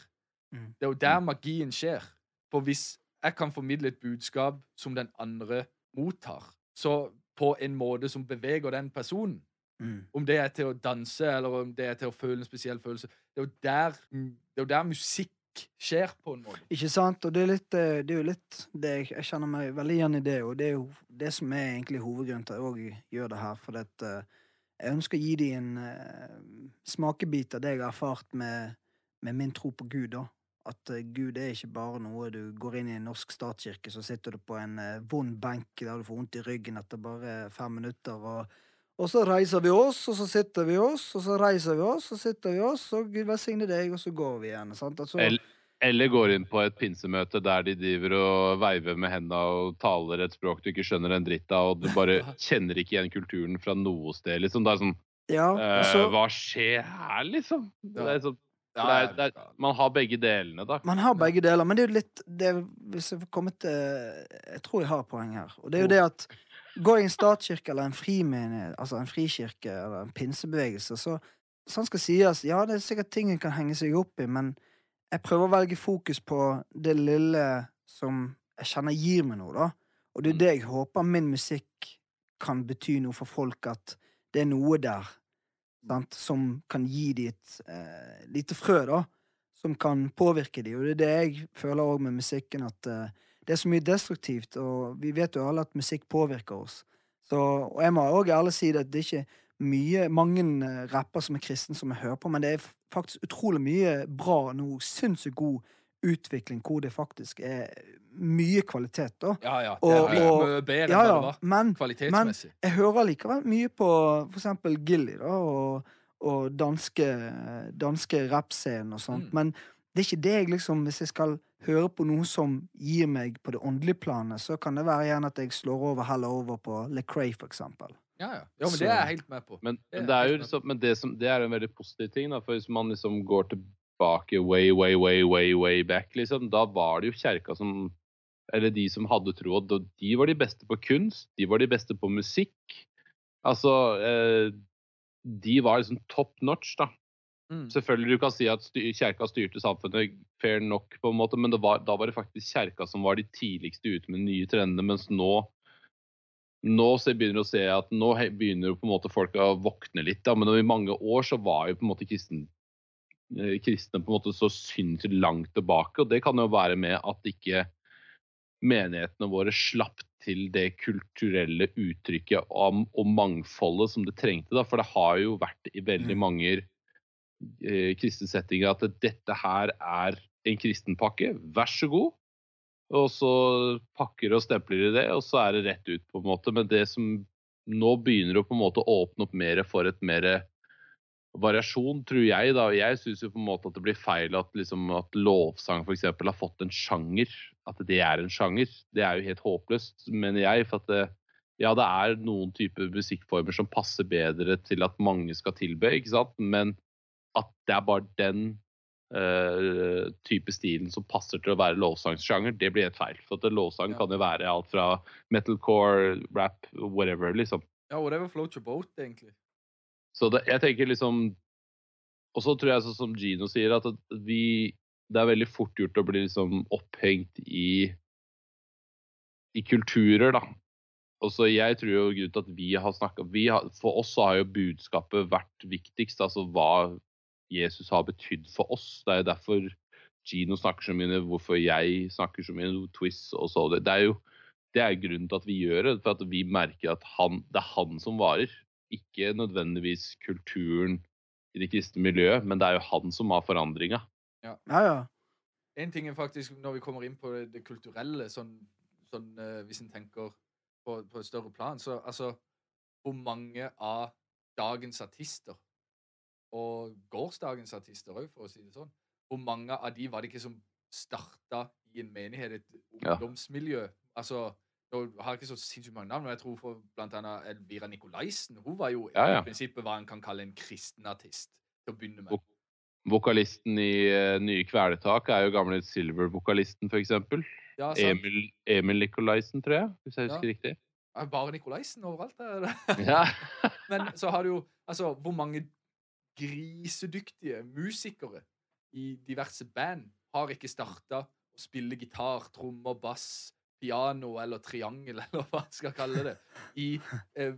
Mm. Det er jo der magien skjer. For hvis jeg kan formidle et budskap som den andre mottar, så på en måte som beveger den personen, Mm. om det er til å danse, eller om det er til å føle en spesiell følelse, det er jo der, det er jo der musikk skjer, på en måte. Ikke sant? Og det er, litt, eh, det er jo litt det jeg, jeg kjenner meg veldig igjen i det, og det er jo det som er egentlig hovedgrunnen til at jeg òg gjør det her. For at, eh, jeg ønsker å gi dem en uh, smakebit av det jeg har erfart med, med min tro på Gud. da. At uh, Gud er ikke bare noe du går inn i en norsk statskirke, så sitter du på en uh, vond benk der du får vondt i ryggen etter bare fem minutter. og og så reiser vi oss, og så sitter vi oss, og så reiser vi oss, og så sitter vi oss, og Gud velsigne deg, og så går vi igjen. sant? Altså, Eller, går inn på et pinsemøte der de driver og veiver med hendene og taler et språk du ikke skjønner en dritt av, og du bare kjenner ikke igjen kulturen fra noe sted. liksom. Det er sånn ja, eh, og Hva skjer her, liksom? Det er sånn, det er, det er, man har begge delene, da. Man har begge deler, men det er jo litt det, Hvis jeg får komme til Jeg tror jeg har et poeng her. Og det er jo det at Går jeg i en statskirke eller en frimenighet, altså en frikirke eller en pinsebevegelse, så sånn skal sies, ja, det er sikkert ting en kan henge seg opp i, men jeg prøver å velge fokus på det lille som jeg kjenner gir meg noe, da. Og det er Mm. det jeg håper min musikk kan bety noe for folk, at det er noe der sant? som kan gi de et eh, lite frø, da. Som kan påvirke de, og det er det jeg føler òg med musikken, at eh, det er så mye destruktivt, og vi vet jo alle at musikk påvirker oss. Så, og jeg må òg ærlig si det at det er ikke mye, mange eh, rapper som er kristne, som jeg hører på, men det er faktisk utrolig mye bra, nå. sinnssykt god utvikling hvor det faktisk er mye kvalitet, da. Ja, ja. Og- det er blitt og- bedre Ja, ja, men, var. men jeg hører likevel mye på for eksempel Gilly, da, og, og danske, danske rappscenen og sånt. Mm. Men det er ikke det jeg liksom Hvis jeg skal høre på noe som gir meg på det åndelige planet, så kan det være gjerne at jeg slår over heller over på Lecrae, for eksempel. Ja, ja. ja, men det er jeg helt med på. Men, Det men det er jo liksom, men det, som, det er en veldig positiv ting, da. For hvis man liksom går tilbake way, way, way, way, way back, liksom, da var det jo kjerka som Eller de som hadde troa, de var de beste på kunst, de var de beste på musikk. Altså eh, De var liksom top notch, da. Mm. Selvfølgelig du kan si at styr, kjerka styrte samfunnet fair nok, på en måte, men det var, da var det faktisk kjerka som var de tidligste ute med de nye trendene, mens nå nå så begynner å se at nå begynner på en måte folk å våkne litt. Da. Men i mange år så var jo på en måte kristen, eh, kristne på en måte så sinnssykt langt tilbake. Og det kan jo være med at ikke menighetene våre slapp til det kulturelle uttrykket og, og mangfoldet som det trengte. Da. For det har jo vært i veldig Mm. mange eh, kristne settinger at dette her er en kristenpakke. Vær så god. Og så pakker og stempler de det, og så er det rett ut, på en måte. Men det som nå begynner å på en måte åpne opp mer for et mer variasjon, tror jeg. da. Jeg syns jo på en måte at det blir feil at, liksom, at lovsang f.eks. har fått en sjanger. At det er en sjanger. Det er jo helt håpløst, mener jeg. For at det, ja, det er noen typer musikkformer som passer bedre til at mange skal tilbe, ikke sant. Men at det er bare den eh, type stilen som passer til å være lovsangssjanger, det blir helt feil. For at lovsang Ja. kan jo være alt fra metalcore, rap, whatever, liksom. Ja, whatever floats your boat, egentlig. Så det, jeg tenker liksom Og så tror jeg sånn som Gino sier, at vi Det er veldig fort gjort å bli liksom opphengt i i kulturer, da. Og så jeg tror jo grunnen til at vi har snakka For oss så har jo budskapet vært viktigst. Altså hva Jesus har betydd for oss. Det er jo derfor Gino snakker så mye, hvorfor jeg snakker så mye, Twist og så det. Det er jo det er grunnen til at vi gjør det. For at vi merker at han, det er han som varer. Ikke nødvendigvis kulturen i det kristne miljøet, men det er jo han som har forandringa. Ja, ja. En ting er faktisk, når vi kommer inn på det, det kulturelle, sånn, sånn eh, hvis en tenker på, på et større plan, så altså Hvor mange av dagens artister, og gårsdagens artister òg, for å si det sånn, hvor mange av de var det ikke som starta i en menighet, et Ja. ungdomsmiljø? Altså nå har jeg ikke så sinnssykt mange navn, men jeg tror for blant annet Elvira Nikolaisen Hun var jo Ja, ja. i prinsippet hva en kan kalle en kristen artist til å begynne med. Vok- Vokalisten i uh, Nye Kvelertak er jo gamle Silver-vokalisten, f.eks. Ja, sant? Emil, Emil Nikolaisen, tror jeg, hvis jeg husker riktig. Ja, Bare Nikolaisen overalt. Er. Ja. Men så har du jo altså, hvor mange grisedyktige musikere i diverse band har ikke starta å spille gitar, trommer, bass, piano eller triangel, eller hva jeg skal kalle det, i, eh,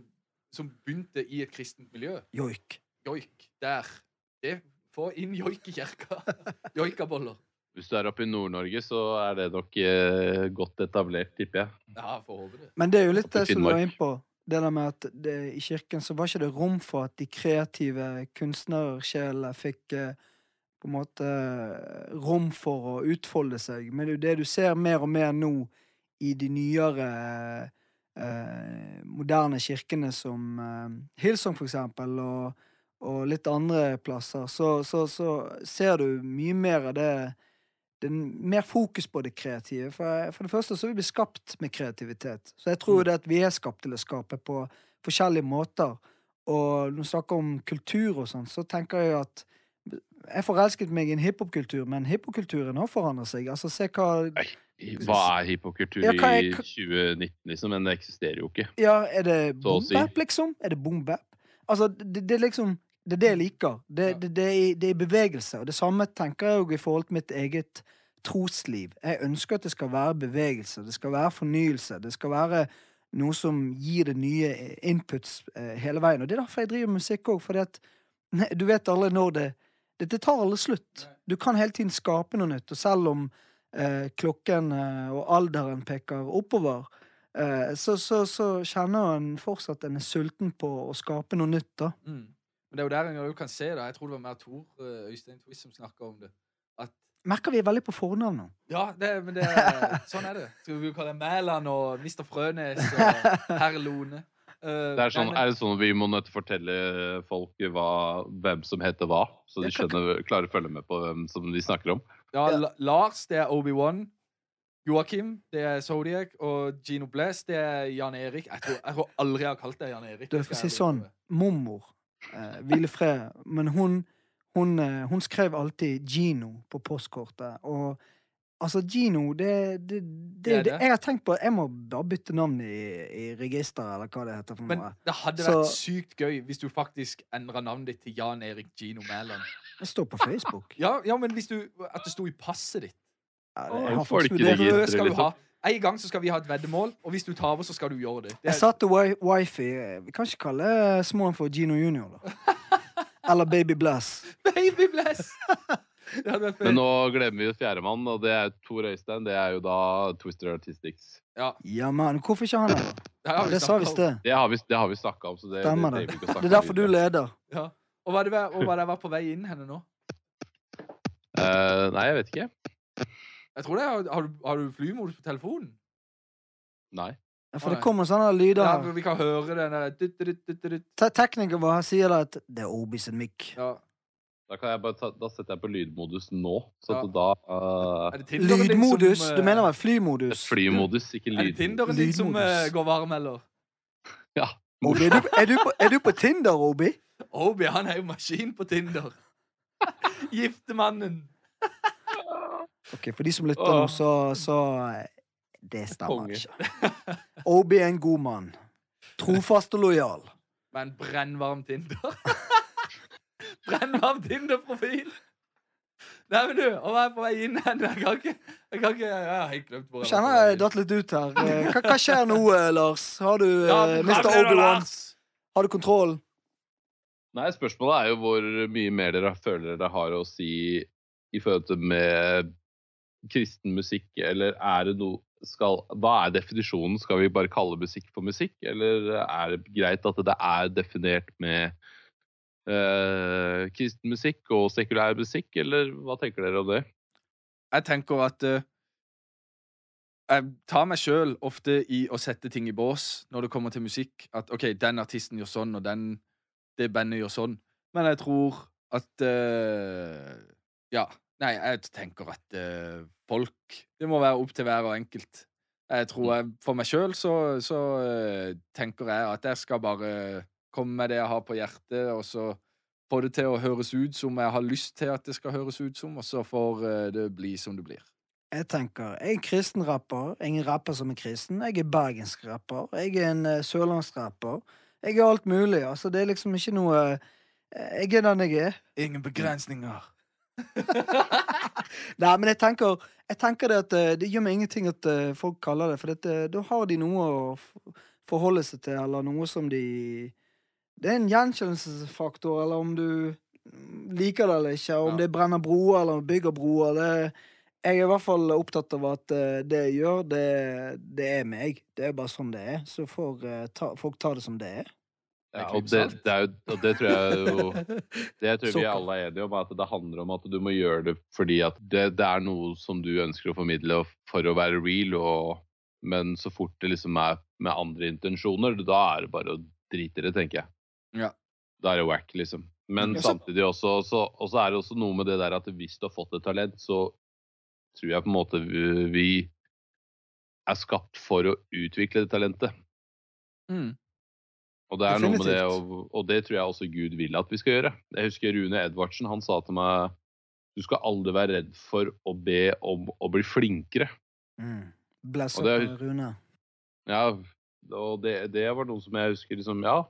som begynte i et kristent miljø. Joik. Joik. Der. Det Få inn joik i kirka. Joikaboller. Hvis du er oppe i Nord-Norge, så er det nok eh, godt etablert, tipper jeg. Ja, får håpe det. Men det er jo litt det som du er inne på. Det der med at det, I kirken så var ikke det rom for at de kreative kunstnersjelene fikk eh, på en måte eh, rom for å utfolde seg. Men det er jo det du ser mer og mer nå i de nyere eh, moderne kirkene som eh, Hillsong, for eksempel, og, og litt andre plasser, så, så, så ser du mye mer av det det er mer fokus på det kreative. For, for det første så er vi skapt med kreativitet. Så jeg tror jo det at vi er skapt til å skape på forskjellige måter. Og når vi snakker om kultur og sånn, så tenker jeg at jeg forelsket meg i en hiphop-kultur, men hiphop-kulturen har forandret seg. Altså, se hva Nei. Hva er hiphop-kultur Ja, i 2019, liksom? Men det eksisterer jo ikke. Ja, er det bombe boom-bap, liksom? Er det boom-bap? Altså, det, det er liksom Det er det jeg liker. Det, det, det, det er i bevegelse. Og det samme tenker jeg jo i forhold til mitt eget trosliv. Jeg ønsker at det skal være bevegelse, det skal være fornyelse, det skal være noe som gir det nye inputs eh, hele veien. Og det er derfor jeg driver med musikk òg, fordi at du vet aldri når det Dette tar alle slutt. Du kan hele tiden skape noe nytt, og selv om eh, klokken eh, og alderen peker oppover, eh, så, så, så kjenner en fortsatt en er sulten på å skape noe nytt, da. Mm. Men det er jo der en jo kan se det. Jeg tror det var mer Tor eh, Øystein Twist som snakka om det. At Merker vi er veldig på fornavn nå. Ja, det, men det, sånn er det. Skal vi kalle det Mæland og Mr. Frønes og herr Lone? Uh, Det er, sånn, er det sånn at vi må nødt til å fortelle folk hva, hvem som heter hva? Så de skjønner, klarer å følge med på hvem som vi snakker om? Ja. La- Lars, det er Obi-Wan. Joakim, det er Zodiac. Og Gino Bless, det er Jan Erik. Jeg tror, jeg tror aldri jeg har kalt deg Jan Erik. Du, det for å si sånn, mormor, eh, hvile fred, men hun, hun, eh, hun skrev alltid Gino på postkortet, og altså Gino, det, det, det, Det er. Jeg har tenkt på, jeg må bare bytte navn i, i registeret, eller hva det heter for Men noe. det hadde Så- vært sykt gøy hvis du faktisk endra navnet ditt til Jan Erik Gino Mæland. Det står på Facebook. Ja, ja, men hvis du, at det sto i passet ditt. Ja, det, jeg har faktisk vurdert det. Det skal du liksom. ha. En gang så skal vi ha et veddemål, og hvis du taper, så skal du gjøre det. det Jeg er, satte wi wifi, eh, vi kan ikke kalle småen for Gino Junior da. Eller Baby Bless. Baby bless! Men nå glemmer vi jo fjerdemann, og det er Tor Øystein. Det er jo da Twister Artistics. Ja, Ja, men hvorfor ikke han da? det vi sa snakket visst om. det. Har vi, det har vi snakka om. Så det, Stemmer det, det. vi Det er derfor du leder. Ja. Og hva er det er var på vei inn henne nå? Uh, nei, jeg vet ikke. Jeg tror det har, du, har du flymodus på telefonen? Nei. Ja, For det kommer sånne lyder Ja, vi kan høre den der dytt, dytt, dytt, dytt. Te- Tekniker bare sier da at det er Obi sin mic. Ja. Da, kan jeg bare ta, da setter jeg på lydmodus nå. Så Ja. at da eh, Er det Tinderen din Lydmodus? som, Du eh, mener vel flymodus? Flymodus, ikke Er det Tinderen din som Lydmodus. eh, går varm, eller? Obi, er, du, er, du på, er du på Tinder, Obi? Obi, han er jo maskin på Tinder. Giftemannen. Ok, For de som lytter nå, så, så eh, Det stemmer Konge. ikke. Obi er en god mann. Trofast og lojal. Med en brennvarm Tinder. brennvarm Tinder-profil. Nei, men du, å være på vei inn her Jeg kan ikke Jeg kan ikke Jeg har helt glemt hvor jeg kjenner jeg datt litt ut her. Eh, Hva, hva skjer nå, eh, Lars? Har du Ja, mista Mr. Obi-Wan? Har du kontroll? Nei, spørsmålet er jo hvor mye mer dere føler dere har å si i forhold til med kristen musikk, eller er det noe skal, Hva er definisjonen? Skal vi bare kalle musikk for musikk, eller er det greit at det er definert med eh, kristen musikk og sekulær musikk, eller hva tenker dere om det? Jeg tenker at uh, Jeg tar meg sjøl ofte i å sette ting i bås når det kommer til musikk. At OK, den artisten gjør sånn, og den, det bandet gjør sånn. Men jeg tror at uh, Ja. Nei, jeg tenker at uh, folk Det må være opp til hver og enkelt. Jeg tror jeg, For meg sjøl så, så uh, tenker jeg at jeg skal bare komme med det jeg har på hjertet, og så få det til å høres ut som jeg har lyst til at det skal høres ut som, og så får uh, det bli som det blir. Jeg tenker, jeg er en kristen rapper. Jeg er rapper som er kristen. Jeg er bergensk rapper. Jeg er en sørlandsrapper. Jeg er alt mulig. Altså, det er liksom ikke noe Jeg er den jeg er. Ingen begrensninger. Nei, men jeg tenker, jeg tenker det at eh, det gjør meg ingenting at eh, folk kaller det, for dette, da har de noe å forholde seg til, eller noe som de Det er en gjenkjennelsesfaktor, eller om du liker det eller ikke, om Ja. det brenner broer eller bygger broer. Det, jeg er i hvert fall opptatt av at eh, det jeg gjør, det, det er meg. Det er bare sånn det er. Så får eh, folk ta det som det er. Ja, og, det, det jo, og det tror jeg jo Det tror jeg vi alle er enige om, at det handler om at du må gjøre det fordi at det, det er noe som du ønsker å formidle for å være real, og, men så fort det liksom er med andre intensjoner, da er det bare å drite i det, tenker jeg. Ja. Da er det wack, liksom. Men samtidig også, så, og så er det også noe med det der at hvis du har fått et talent, så tror jeg på en måte vi, vi er skapt for å utvikle det talentet. Mm. Og det er noe med det, og, og det tror jeg også Gud vil at vi skal gjøre. Jeg husker Rune Edvardsen, han sa til meg du skal aldri være redd for å be om å bli flinkere. Mm. Bless up, er- Rune. Ja, og det, det var noe som jeg husker liksom, ja.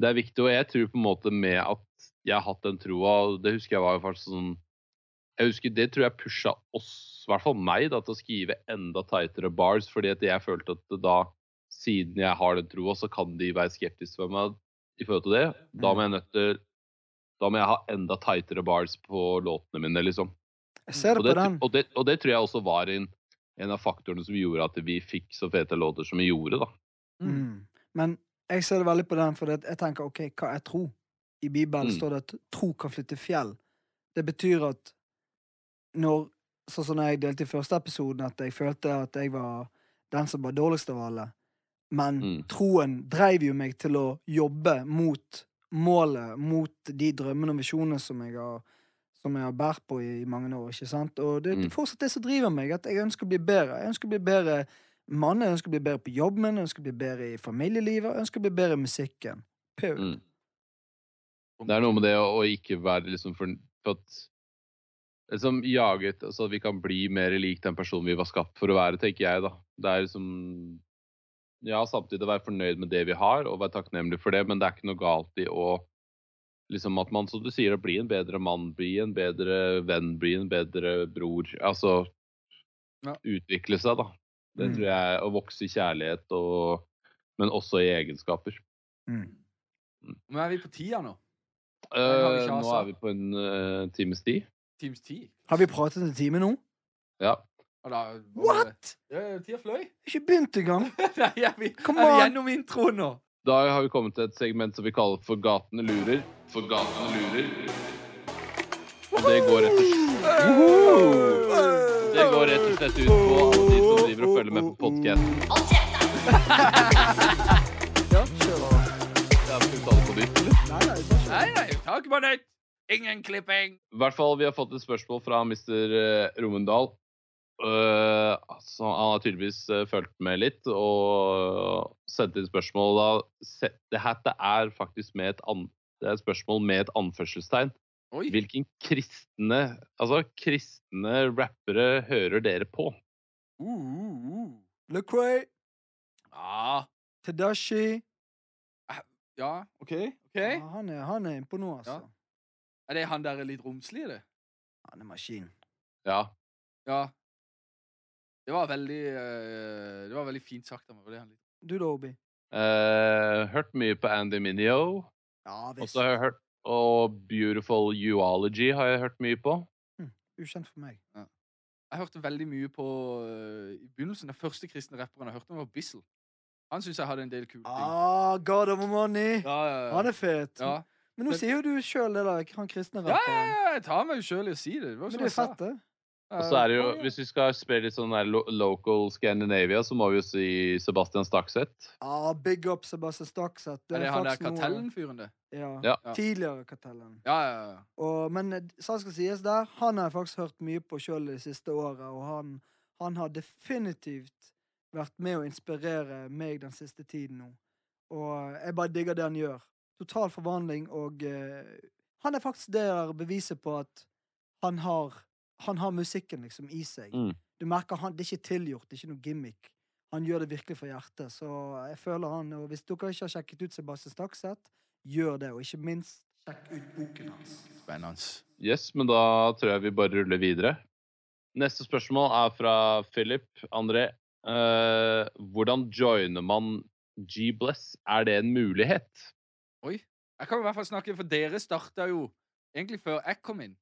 Det er viktig, og jeg tror på en måte med at jeg har hatt den troa, det husker jeg var faktisk sånn Jeg husker det tror jeg pusha oss, i hvert fall meg, da, til å skrive enda tightere bars, fordi at jeg følte at da, siden jeg har den troa, så kan de være skeptiske for meg i forhold til det. Da må jeg nødt til Da må jeg ha enda tightere bars på låtene mine, liksom. Jeg ser Og det det, på den. og det, og det tror jeg også var en, en av faktorene som gjorde at vi fikk så fete låter som vi gjorde, da. Mm. Men jeg ser det veldig på den, for jeg tenker OK, hva er tro? I Bibelen Mm. står det at tro kan flytte fjell. Det betyr at når Sånn som jeg delte i første episoden, at jeg følte at jeg var den som var dårligst av alle. Men Mm. troen dreiv jo meg til å jobbe mot målet, mot de drømmene og visjonene som jeg har som jeg har båret på i, i mange år. ikke sant? Og det er Mm. fortsatt det som driver meg, at jeg ønsker å bli bedre. Jeg ønsker å bli bedre mann, jeg ønsker å bli bedre på jobben, jeg ønsker å bli bedre i familielivet, jeg ønsker å bli bedre i musikken. Pøl. Mm. Det er noe med det å, å ikke være liksom for, for at liksom jaget altså at vi kan bli mer lik den personen vi var skapt for å være, tenker jeg, da. Det er liksom Ja, samtidig være fornøyd med det vi har, og være takknemlig for det, men det er ikke noe galt i å liksom at man, som du sier, blir bli en bedre mann, bli en bedre venn, bli en bedre bror. Altså Ja. utvikle seg, da. Det Mm. tror jeg. Å vokse i kjærlighet, og, men også i egenskaper. Mm. Nå er vi på tida nå. har vi ikke nå er vi på en uh, times tid. Times ti. Har vi pratet en time nå? Ja. Da, What?! Ja, tida fløy. Ikke begynt engang! Nei, er vi, Come er vi gjennom introen nå? Da har vi kommet til et segment som vi kaller For gatene lurer. For gatene lurer. Og det går rett og slett Det går rett og slett ut på alle de som driver og følger med på podkasten. Ja, kjør da. Nei, nei, takk på nytt. Ingen klipping. I hvert fall, vi har fått et spørsmål fra Mr. eh, Eh, altså, han har tydeligvis eh, fulgt med litt og sendt inn spørsmål. Da. Se, det her det er faktisk med et, an, det er et spørsmål med et anførselstegn. Oi. Hvilken kristne, altså kristne rappere hører dere på? Uh, uh, uh. Lecrae, Ja. Tadashi Ja, OK. okay. ja, han, er, han er innpå nå, altså. Ja. Er det han der er litt romslig, det? Han er maskin. Ja. Ja. Det var veldig uh, Det var veldig fint sagt av meg. det litt- Du da, Obi? Uh, hørt mye på Andy Minio. Ja Og så har jeg hørt og Beautiful Uology har jeg hørt mye på. Ukjent for meg. Jeg hørte veldig mye på uh, I begynnelsen, Den første kristne rapperen jeg hørte, om var Bissell. Han syns jeg hadde en del kule ting. Ah, God of money! Ja, ja, ja. Han er fet. ja. Men nå Men- sier jo du sjøl det da. han kristne Ja, ja, rapperen. ja, jeg tar meg jo sjøl i å si det. Det var Men det er jeg sa. fett, det. Og så er det jo, hvis vi skal spille litt sånn der local Scandinavia, så må vi jo si Sebastian Stakseth. Ah, big up Sebastian Stakseth. Er det han der Kartellen-fyren, det? Ja. Ja. Tidligere Kartellen. Ja, ja, ja. Og, men sånn skal sies der, han har jeg faktisk hørt mye på sjøl det siste året, og han, han har definitivt vært med å inspirere meg den siste tiden nå. Og jeg bare digger det han gjør. Total forvandling, og uh, han er faktisk det beviset på at han har, han har musikken liksom i seg. Mm. Du merker han, Det er ikke tilgjort, det er ikke noe gimmick. Han gjør det virkelig for hjertet. Så jeg føler han, og Hvis dere ikke har sjekket ut Sebastian Stakseth, gjør det. Og ikke minst, sjekk ut boken hans. Spennende. Yes, men da tror jeg vi bare ruller videre. Neste spørsmål er fra Philip André. Uh, hvordan joiner man G-Bless? Er det en mulighet? Oi. Jeg kan i hvert fall snakke, for dere starta jo egentlig før jeg kom inn.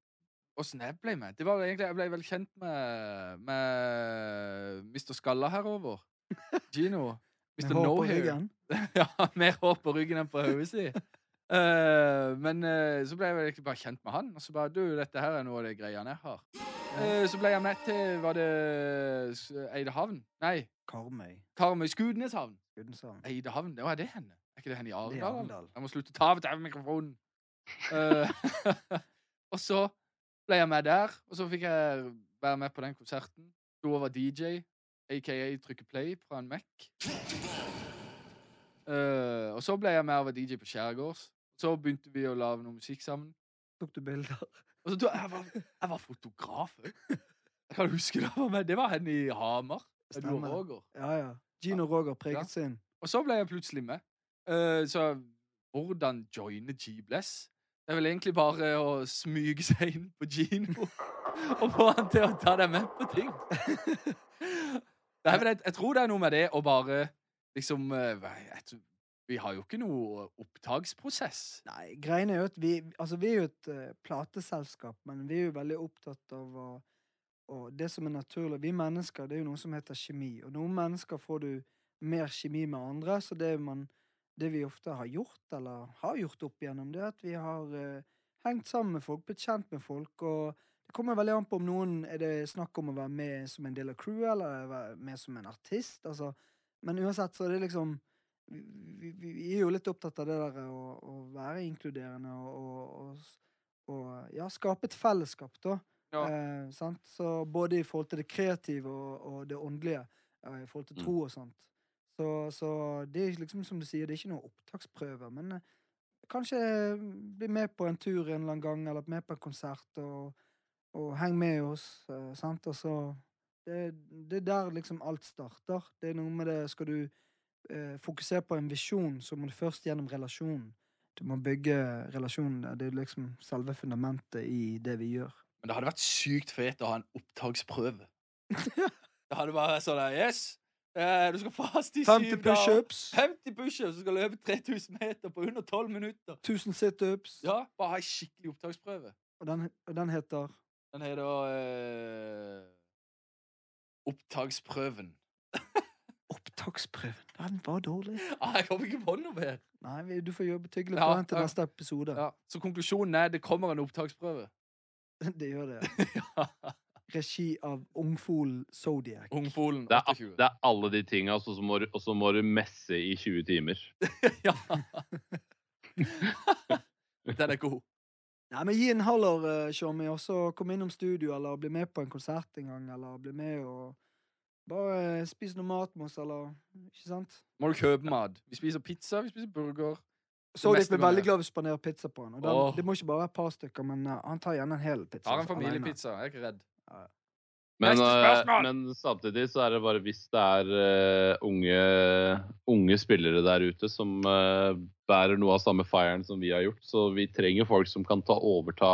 Åssen jeg ble med? Det var egentlig, Jeg ble vel kjent med, med Mr. Skalla herover. Gino. Mr. hår No på Hair. ryggen. ja, mer hår på ryggen enn på hodet si. Uh, men uh, så ble jeg vel egentlig bare kjent med han. Og så bare Du, dette her er noe av de greiene jeg har. Uh, så ble jeg med til Var det Eidehavn? Nei, Karmøy. Karmøy. Skudeneshavn. Gudenshavn. Eidehavn, det var det henne? Er ikke det henne i Det er Arendal? Jeg må slutte å ta av mikrofonen. Og så ble jeg med der, og så fikk jeg være med på den konserten. Sto over DJ, aka trykke play fra en Mac. Uh, og så ble jeg med og var DJ på Skjærgårds. Så begynte vi å lage noe musikk sammen. Tok du bilder? Og så tog, jeg, var, jeg var fotograf òg. Jeg kan huske det var med. Det var henne i Hamar. Du og Roger. Ja, ja. Gino Roger preget Ja. sin. Og så ble jeg plutselig med. Uh, så hvordan joine G-Bless? Det er vel egentlig bare å smyge seg inn på Gino og få han til å ta deg med på ting. Er vel et, jeg tror det er noe med det å bare liksom eh, jeg Vi har jo ikke noe opptaksprosess. Nei, greien er jo at vi Altså, vi er jo et uh, plateselskap, men vi er jo veldig opptatt av å Og det som er naturlig Vi mennesker, det er jo noe som heter kjemi. Og noen mennesker får du mer kjemi med andre, så det man Det vi ofte har gjort, eller har gjort opp igjennom, det er at vi har eh, hengt sammen med folk, blitt kjent med folk, og det kommer veldig an på om noen er det snakk om å være med som en del av crewet, eller være med som en artist. Altså. Men uansett så er det liksom vi, vi, vi er jo litt opptatt av det der å, å være inkluderende og, og, og, ja, skape et fellesskap, da. Ja. Eh, sant? Så både i forhold til det kreative og, og det åndelige, eh, i forhold til Mm. tro og sånt. Så, så det er liksom som du sier, det er ikke noen opptaksprøver, men eh, kanskje bli med på en tur en eller annen gang, eller med på en konsert, og, og heng med oss, eh, sant? Og så det, det er der liksom alt starter. Det er noe med det Skal du eh, fokusere på en visjon, så må du først gjennom relasjonen. Du må bygge relasjonen. Det er liksom selve fundamentet i det vi gjør. Men det hadde vært sykt fett å ha en opptaksprøve. det hadde bare vært sånn der, Yes! Eh, du skal fast i 50 syv dager. pushups, 50 pushups, du skal løpe 3000 meter på under 12 minutter. 1000 situps, Ja, bare ha ei skikkelig opptaksprøve. og den, og den heter Den heter uh, Opptaksprøven. Opptaksprøven. Den var dårlig. Ah, jeg kommer ikke på noe mer. Nei, du får jobbe tyggelig Ja, på den til ja. neste episode. Ja, så konklusjonen er det kommer en opptaksprøve. Det gjør det. ja. Regi av Ungfolen Zodiac. Ungfolen Det er, det er alle de tinga, og så må, du- messe i 20 timer. ja. Den er god. Nei, men Gi en haller, Tjommi, og så kom innom studio, eller bli med på en konsert en gang, eller bli med og bare eh, spise noe mat med oss, eller Ikke sant? Må du kjøpe mat. Vi spiser pizza, vi spiser burger. Zodiac blir veldig glad hvis du spanderer pizza på han. Og den, oh. Det må ikke bare være et par stykker, men eh, han tar gjerne en hel pizza. Har en familiepizza. Jeg er ikke redd. Men, eh, men samtidig så er det bare hvis det er eh, unge, unge spillere der ute som eh, bærer noe av samme firen som vi har gjort, så vi trenger folk som kan ta overta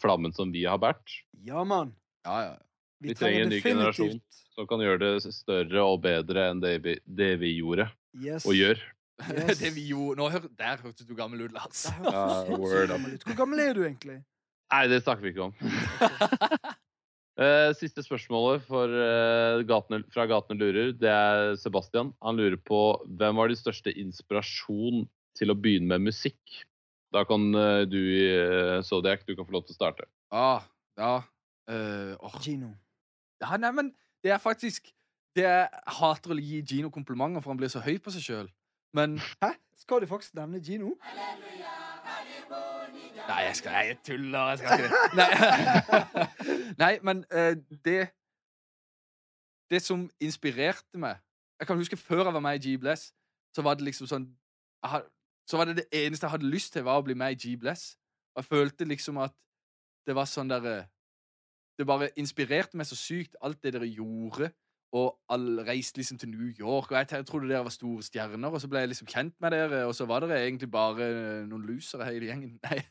flammen som vi har båret. Ja, mann. Ja, ja. Vi trenger en ny generasjon. Som kan gjøre det større og bedre enn det vi, det vi gjorde Yes. og gjør. Yes. det vi gjorde Nå hør, Der hørtes du gammel ut, Lars. Ja. Hvor gammel er du egentlig? Nei, det snakker vi ikke om. Eh, siste spørsmålet for, eh, gatene, fra Gatene lurer, det er Sebastian. Han lurer på hvem var din største inspirasjon til å begynne med musikk? Da kan eh, du i Zodiac du kan få lov til å starte. Ja, ja. Uh, oh. Gino. ja, nei, men det er faktisk det er, Jeg hater å gi Gino komplimenter, for han blir så høy på seg sjøl. Men Hæ? Skal du faktisk nevne Gino? Nei, jeg skal jeg tuller. Jeg skal ikke det. Nei, Nei men uh, det Det som inspirerte meg Jeg kan huske før jeg var med i G-Bless, så var det liksom sånn had, Så var det det eneste jeg hadde lyst til, var å bli med i G-Bless. Og jeg følte liksom at det var sånn derre Det bare inspirerte meg så sykt, alt det dere gjorde. Og alle reiste liksom til New York, og jeg, jeg trodde dere var store stjerner. Og så ble jeg liksom kjent med dere, og så var dere egentlig bare eh, noen losere hele gjengen. Nei.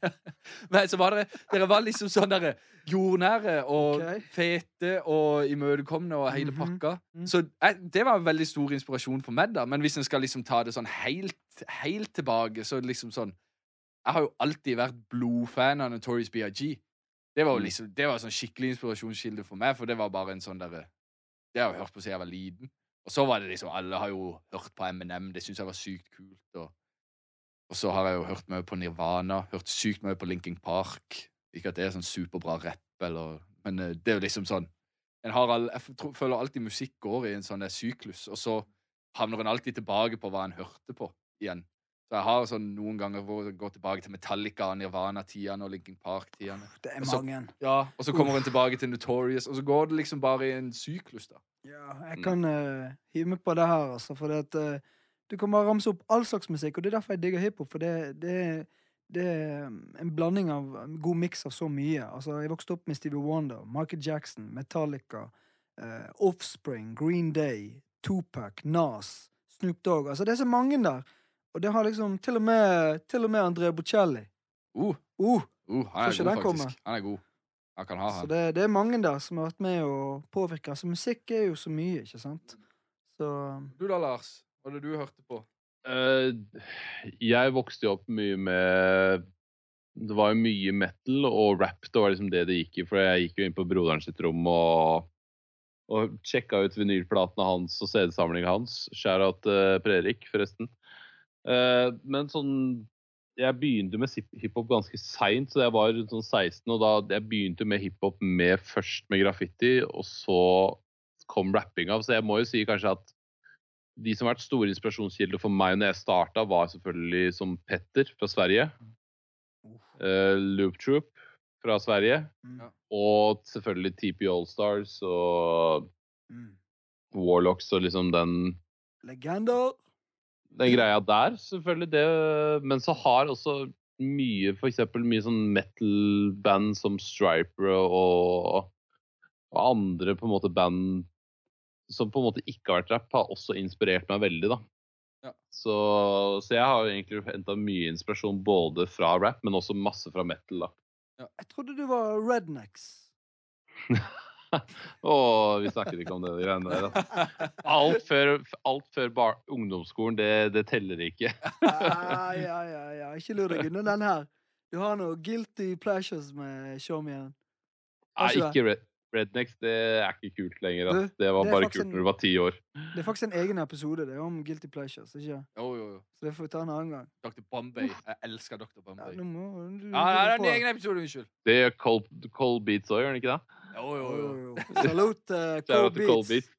Men så var dere Dere var liksom sånn derre jordnære og okay. fete og imøtekommende og hele Mhm. pakka. Mm. Så jeg, det var en veldig stor inspirasjon for meg, da. Men hvis en skal liksom ta det sånn helt, helt tilbake, så liksom sånn Jeg har jo alltid vært blodfan av Notorious BIG. Det var jo Mm. liksom Det var sånn skikkelig inspirasjonskilde for meg, for det var bare en sånn derre Det har jeg hørt på siden jeg var liten. Og så var det liksom Alle har jo hørt på Eminem. Det syns jeg var sykt kult. Og, og så har jeg jo hørt mye på Nirvana. Hørt sykt mye på Linkin Park. Ikke at det er sånn superbra rapp, eller Men eh, det er jo liksom sånn en har all, Jeg føler alltid musikk går i en sånn syklus, og så havner en alltid tilbake på hva en hørte på igjen. Så jeg har sånn noen ganger hvor jeg går tilbake til Metallica, Nirvana-tidene og Linkin Park-tidene. Det er Og så- mange. Ja, og så kommer en tilbake til Notorious, og så går det liksom bare i en syklus, da. Ja, jeg Mm. kan uh, hive meg på det her, altså. For det at eh, du kan bare ramse opp all slags musikk, og det er derfor jeg digger hiphop. For det, det, det er en blanding av en god miks av så mye. Altså, jeg vokste opp med Stevie Wonder, Michael Jackson, Metallica, eh, Offspring, Green Day, Tupac, Nas, Snoop Dogg. Altså, det er så mange der. Og det har liksom til og med, til og med Andrea Bocelli. Uh, Uh, uh, han er god, faktisk. Han er god. Han kan ha så han. det, det er mange der som har vært med å påvirke. Altså, musikk er jo så mye, ikke sant? Så Du da, Lars? Hva var det du hørte på? Uh, jeg vokste jo opp mye med Det var jo mye metal, og rap det var liksom det det gikk i. For jeg gikk jo inn på broderen sitt rom og, og sjekka ut vinylplatene hans og CD-samlinga hans. Skjæra til Per Erik, forresten. Eh, men sånn Jeg begynte med hiphop ganske seint, så jeg var rundt sånn 16. Og da jeg begynte med hiphop med, først med graffiti, og så kom rappinga. Så jeg må jo si kanskje at de som har vært store inspirasjonskilder for meg når jeg starta, var selvfølgelig som Petter fra Sverige. Uh, Loop Troop fra Sverige. Mm. Ja. Og selvfølgelig TP Allstars og Mm. Warlocks og liksom den, Legender. Den greia der, selvfølgelig. Det. Men så har også mye, eksempel mye sånn metal-band som Striper og, og andre på en måte band som på en måte ikke har vært rap, har også inspirert meg veldig, da. Ja. Så, så jeg har egentlig henta mye inspirasjon både fra rap, men også masse fra metal, da. Jeg trodde du var rednecks. Og vi snakket ikke om det de greiene der. Alt før, alt før bar ungdomsskolen, det, det teller ikke. Ja, ja, ja, ja. Ikke lur deg unna den her. Du har noe guilty pleasures med Show Me. Nei, ikke ikke red, Rednecks. Det er ikke kult lenger. Altså. Det var det bare kult en- når du var ti år. Det er faktisk en egen episode det er om guilty pleasures. ikke? Jo, jo, jo. Så det får vi ta en annen gang. Dr. Bombay. Jeg elsker Dr. Ja, Bombay. nå må du Ja, ja, det er en egen episode, unnskyld. Det er Cold, cold Beats òg, gjør den ikke det? Jo, jo, Jo. Salute uh, Cold til Cold Beats. Beats.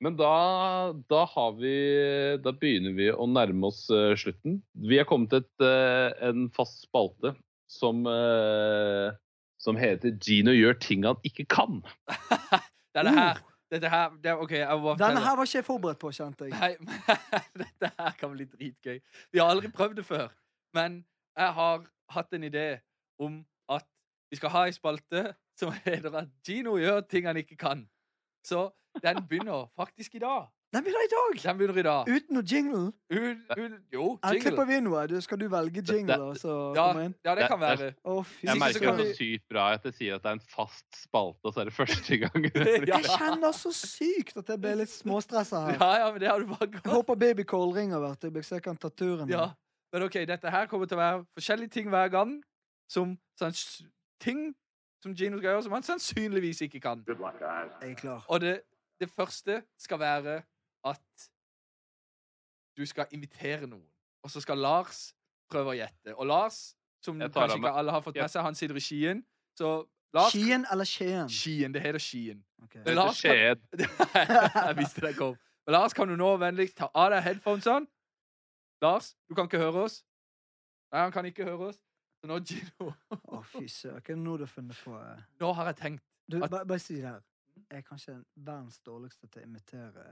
Men da, da har vi Da begynner vi å nærme oss uh, slutten. Vi har kommet til et, eh, en fast spalte som uh, som heter 'Gino gjør ting han ikke kan'. Det her Dette her det, OK, jeg må bare Denne her var ikke jeg forberedt på, kjente jeg. Nei, men dette her kan bli dritgøy. Vi har aldri prøvd det før. Men jeg har hatt en idé om at vi skal ha ei spalte som heter at Gino gjør ting han ikke kan. Så den begynner faktisk i dag. Den begynner i dag! Den begynner i dag. Uten noe jingle. Ut, ut, jo, Her klipper jingle. vi inn noe. Skal du velge jingle, Det- det, så Ja, ja, det kan være. det-. Å, Jeg merker kan det vi- så sykt bra at jeg sier at det er en fast spalte, og så er det første gang. Ja. Jeg kjenner så sykt at jeg ble litt småstressa her. Ja, ja, men det har du bare Jeg gått. håper babycall ringer hvert øyeblikk, så jeg kan ta turen. Ja. Men OK, dette her kommer til å være forskjellige ting hver gang. Som sånn, ting som Gino skal gjøre, som han sannsynligvis ikke kan. Og det, det første skal være at du skal invitere noen. Og så skal Lars prøve å gjette. Og Lars, som kanskje ikke alle har fått med seg, han sitter i Skien. Så Lars Skien eller Skien? Skien. Det heter Skien. Okay. Det heter Skien. jeg visste det kom. Men Lars, kan du nå vennligst ta av deg headphonesene? Lars, du kan ikke høre oss. Nei, han kan ikke høre oss. Nå, Gino Å, fy søren. Nå har du funnet på? eh? Nå har jeg tenkt Du, At- bare, bare si det her. Jeg er kanskje verdens dårligste til å imitere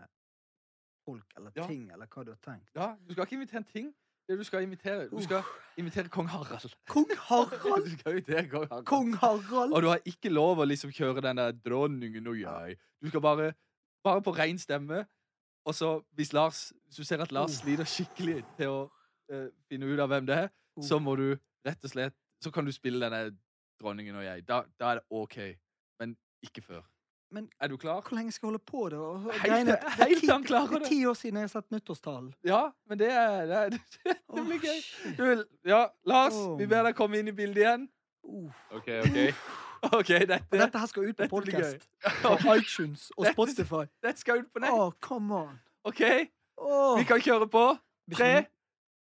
folk eller Ja. ting, eller hva du har tenkt. Ja, du skal ikke imitere en ting. Det du skal imitere Du skal imitere kong Harald. Kong Harald! Du skal imitere kong Harald. Kong Harald! Og du har ikke lov å liksom kjøre den der 'dronningen og jeg'. Du skal bare Bare på rein stemme. Og så, hvis Lars Hvis du ser at Lars sliter skikkelig til å eh, finne ut av hvem det er, så må du rett og slett Så kan du spille denne 'dronningen og jeg'. Da, da er det OK. Men ikke før. Men- er du klar? Hvor lenge skal jeg holde på? og Helt- er til han klarer Det er det. ti år siden jeg har sett nyttårstalen. Ja, men det er Det, er, det, det blir gøy. vil, ja, Lars, oh. vi ber deg komme inn i bildet igjen. Uh. OK, OK. Okay, dette, Og dette her skal ut på podkast. På. Og iTunes og Dette- Spotify. dette skal ut på nett. Oh, come on. OK, oh. vi kan kjøre på. Tre,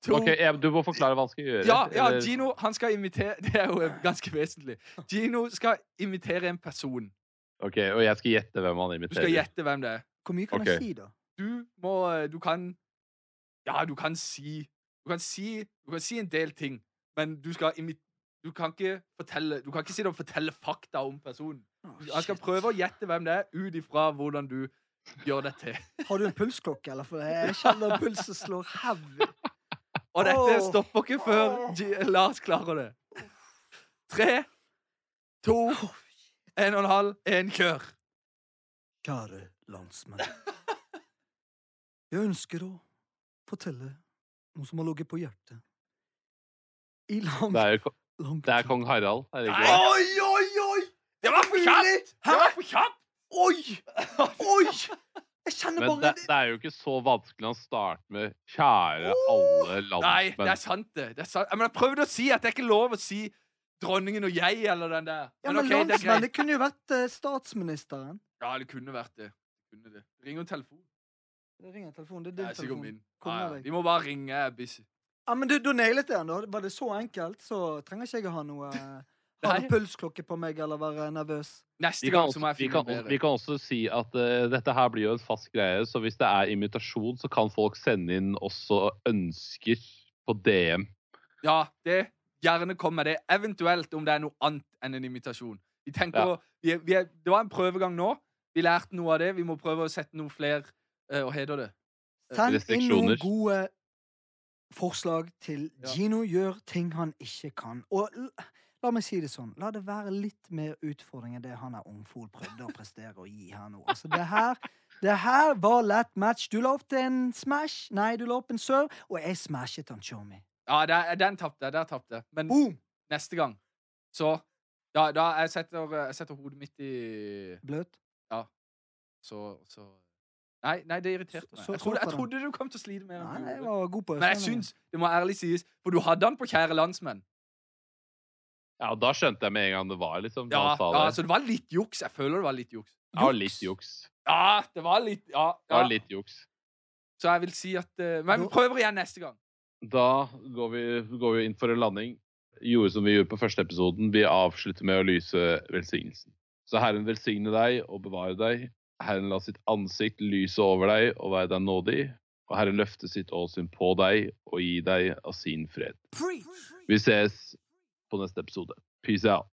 to Ok, jeg, Du må forklare hva han skal gjøre. Ja, ja, eller- Gino han skal imitere Det er jo ganske vesentlig. Gino skal imitere en person. Ok, Og jeg skal gjette hvem han imiterer? Du skal gjette hvem det er. Hvor mye kan okay. jeg si, da? Du må eh, Du kan Ja, du kan si Du kan si, du kan si en del ting, men du skal imitere Du kan ikke fortelle Du kan ikke sitte og fortelle fakta om personen. Han skal prøve å gjette hvem det er, ut ifra hvordan du gjør det til. Har du en pulsklokke, eller? For jeg kjenner pulsen slår heavy. Og dette stopper ikke før Lars klarer det. Tre, to, en og en halv, en kjør. Kjære landsmenn. Jeg ønsker å fortelle noe som har ligget på hjertet. I lang, Det er lang det er kong Harald. Er det ikke? Nei. Oi, oi, oi! Det var for kjapt! Det var for kjapt! Oi! Oi! Jeg kjenner Men bare det, det er jo ikke så vanskelig å starte med 'kjære alle landsmenn'. Nei, det er sant, det. det er sant. Men jeg prøvde å si at det er ikke lov å si dronningen og jeg, eller den der. Ja, men okay, landsmenn, det, det kunne jo vært uh, statsministeren. Ja, det kunne vært det. Det Kunne det. Ring en telefon. Det ringer telefon. Det er Det din er telefon. min. Konge Ja. De må bare ringe. Jeg er busy. Ja, men du, du nailet det, da. Var det så enkelt, så trenger ikke jeg å ha noe eh, Ha Nei. pulsklokke på meg eller være nervøs. Neste Vi gang så må jeg vi, finne kan, bedre. vi kan også si at uh, dette her blir jo en fast greie, så hvis det er invitasjon, så kan folk sende inn også ønsker på DM. Ja, det. Gjerne kom med det. Eventuelt om det er noe annet enn en invitasjon. Vi tenker, Ja. å- vi, er- vi er, Det var en prøvegang nå. Vi lærte noe av det. Vi må prøve å sette noe flere uh, og hedre det? Send inn noen gode forslag til Ja. Gino gjør ting han ikke kan. Og la meg si det sånn, la det være litt mer utfordring enn det han er ungfol prøvde å prestere å gi her nå. Altså, det her, det her var lett match. Du la opp til en smash. Nei, du la opp en serve, og jeg smashet han Chomi. Ja, der, den tapte jeg. Der tapte jeg. Men Boom! neste gang, så Da, da jeg, setter, jeg setter hodet mitt i Bløt. Så, så Nei, nei, det irriterte meg. Jeg trodde, jeg trodde du kom til å slite med den. Nei, jeg var god på Men jeg syns, det må ærlig sies, for du hadde den på Kjære landsmenn. Ja, og Da skjønte jeg med en gang det var, liksom. Da Ja, han sa ja, det. så det var litt juks. Jeg føler det var litt juks. Det var litt juks. Ja, det var litt Ja. Det var litt juks. Så jeg vil si at uh, Men vi prøver igjen neste gang. Da går vi, går vi inn for en landing. Gjorde som vi gjorde på første episoden. Vi avslutter med å lyse velsignelsen. Så Herren velsigne deg og bevare deg. Herren la sitt ansikt lyse over deg og være deg nådig. Og Herren løfte sitt åsyn på deg og gi deg av sin fred. Vi ses på neste episode. Peace out.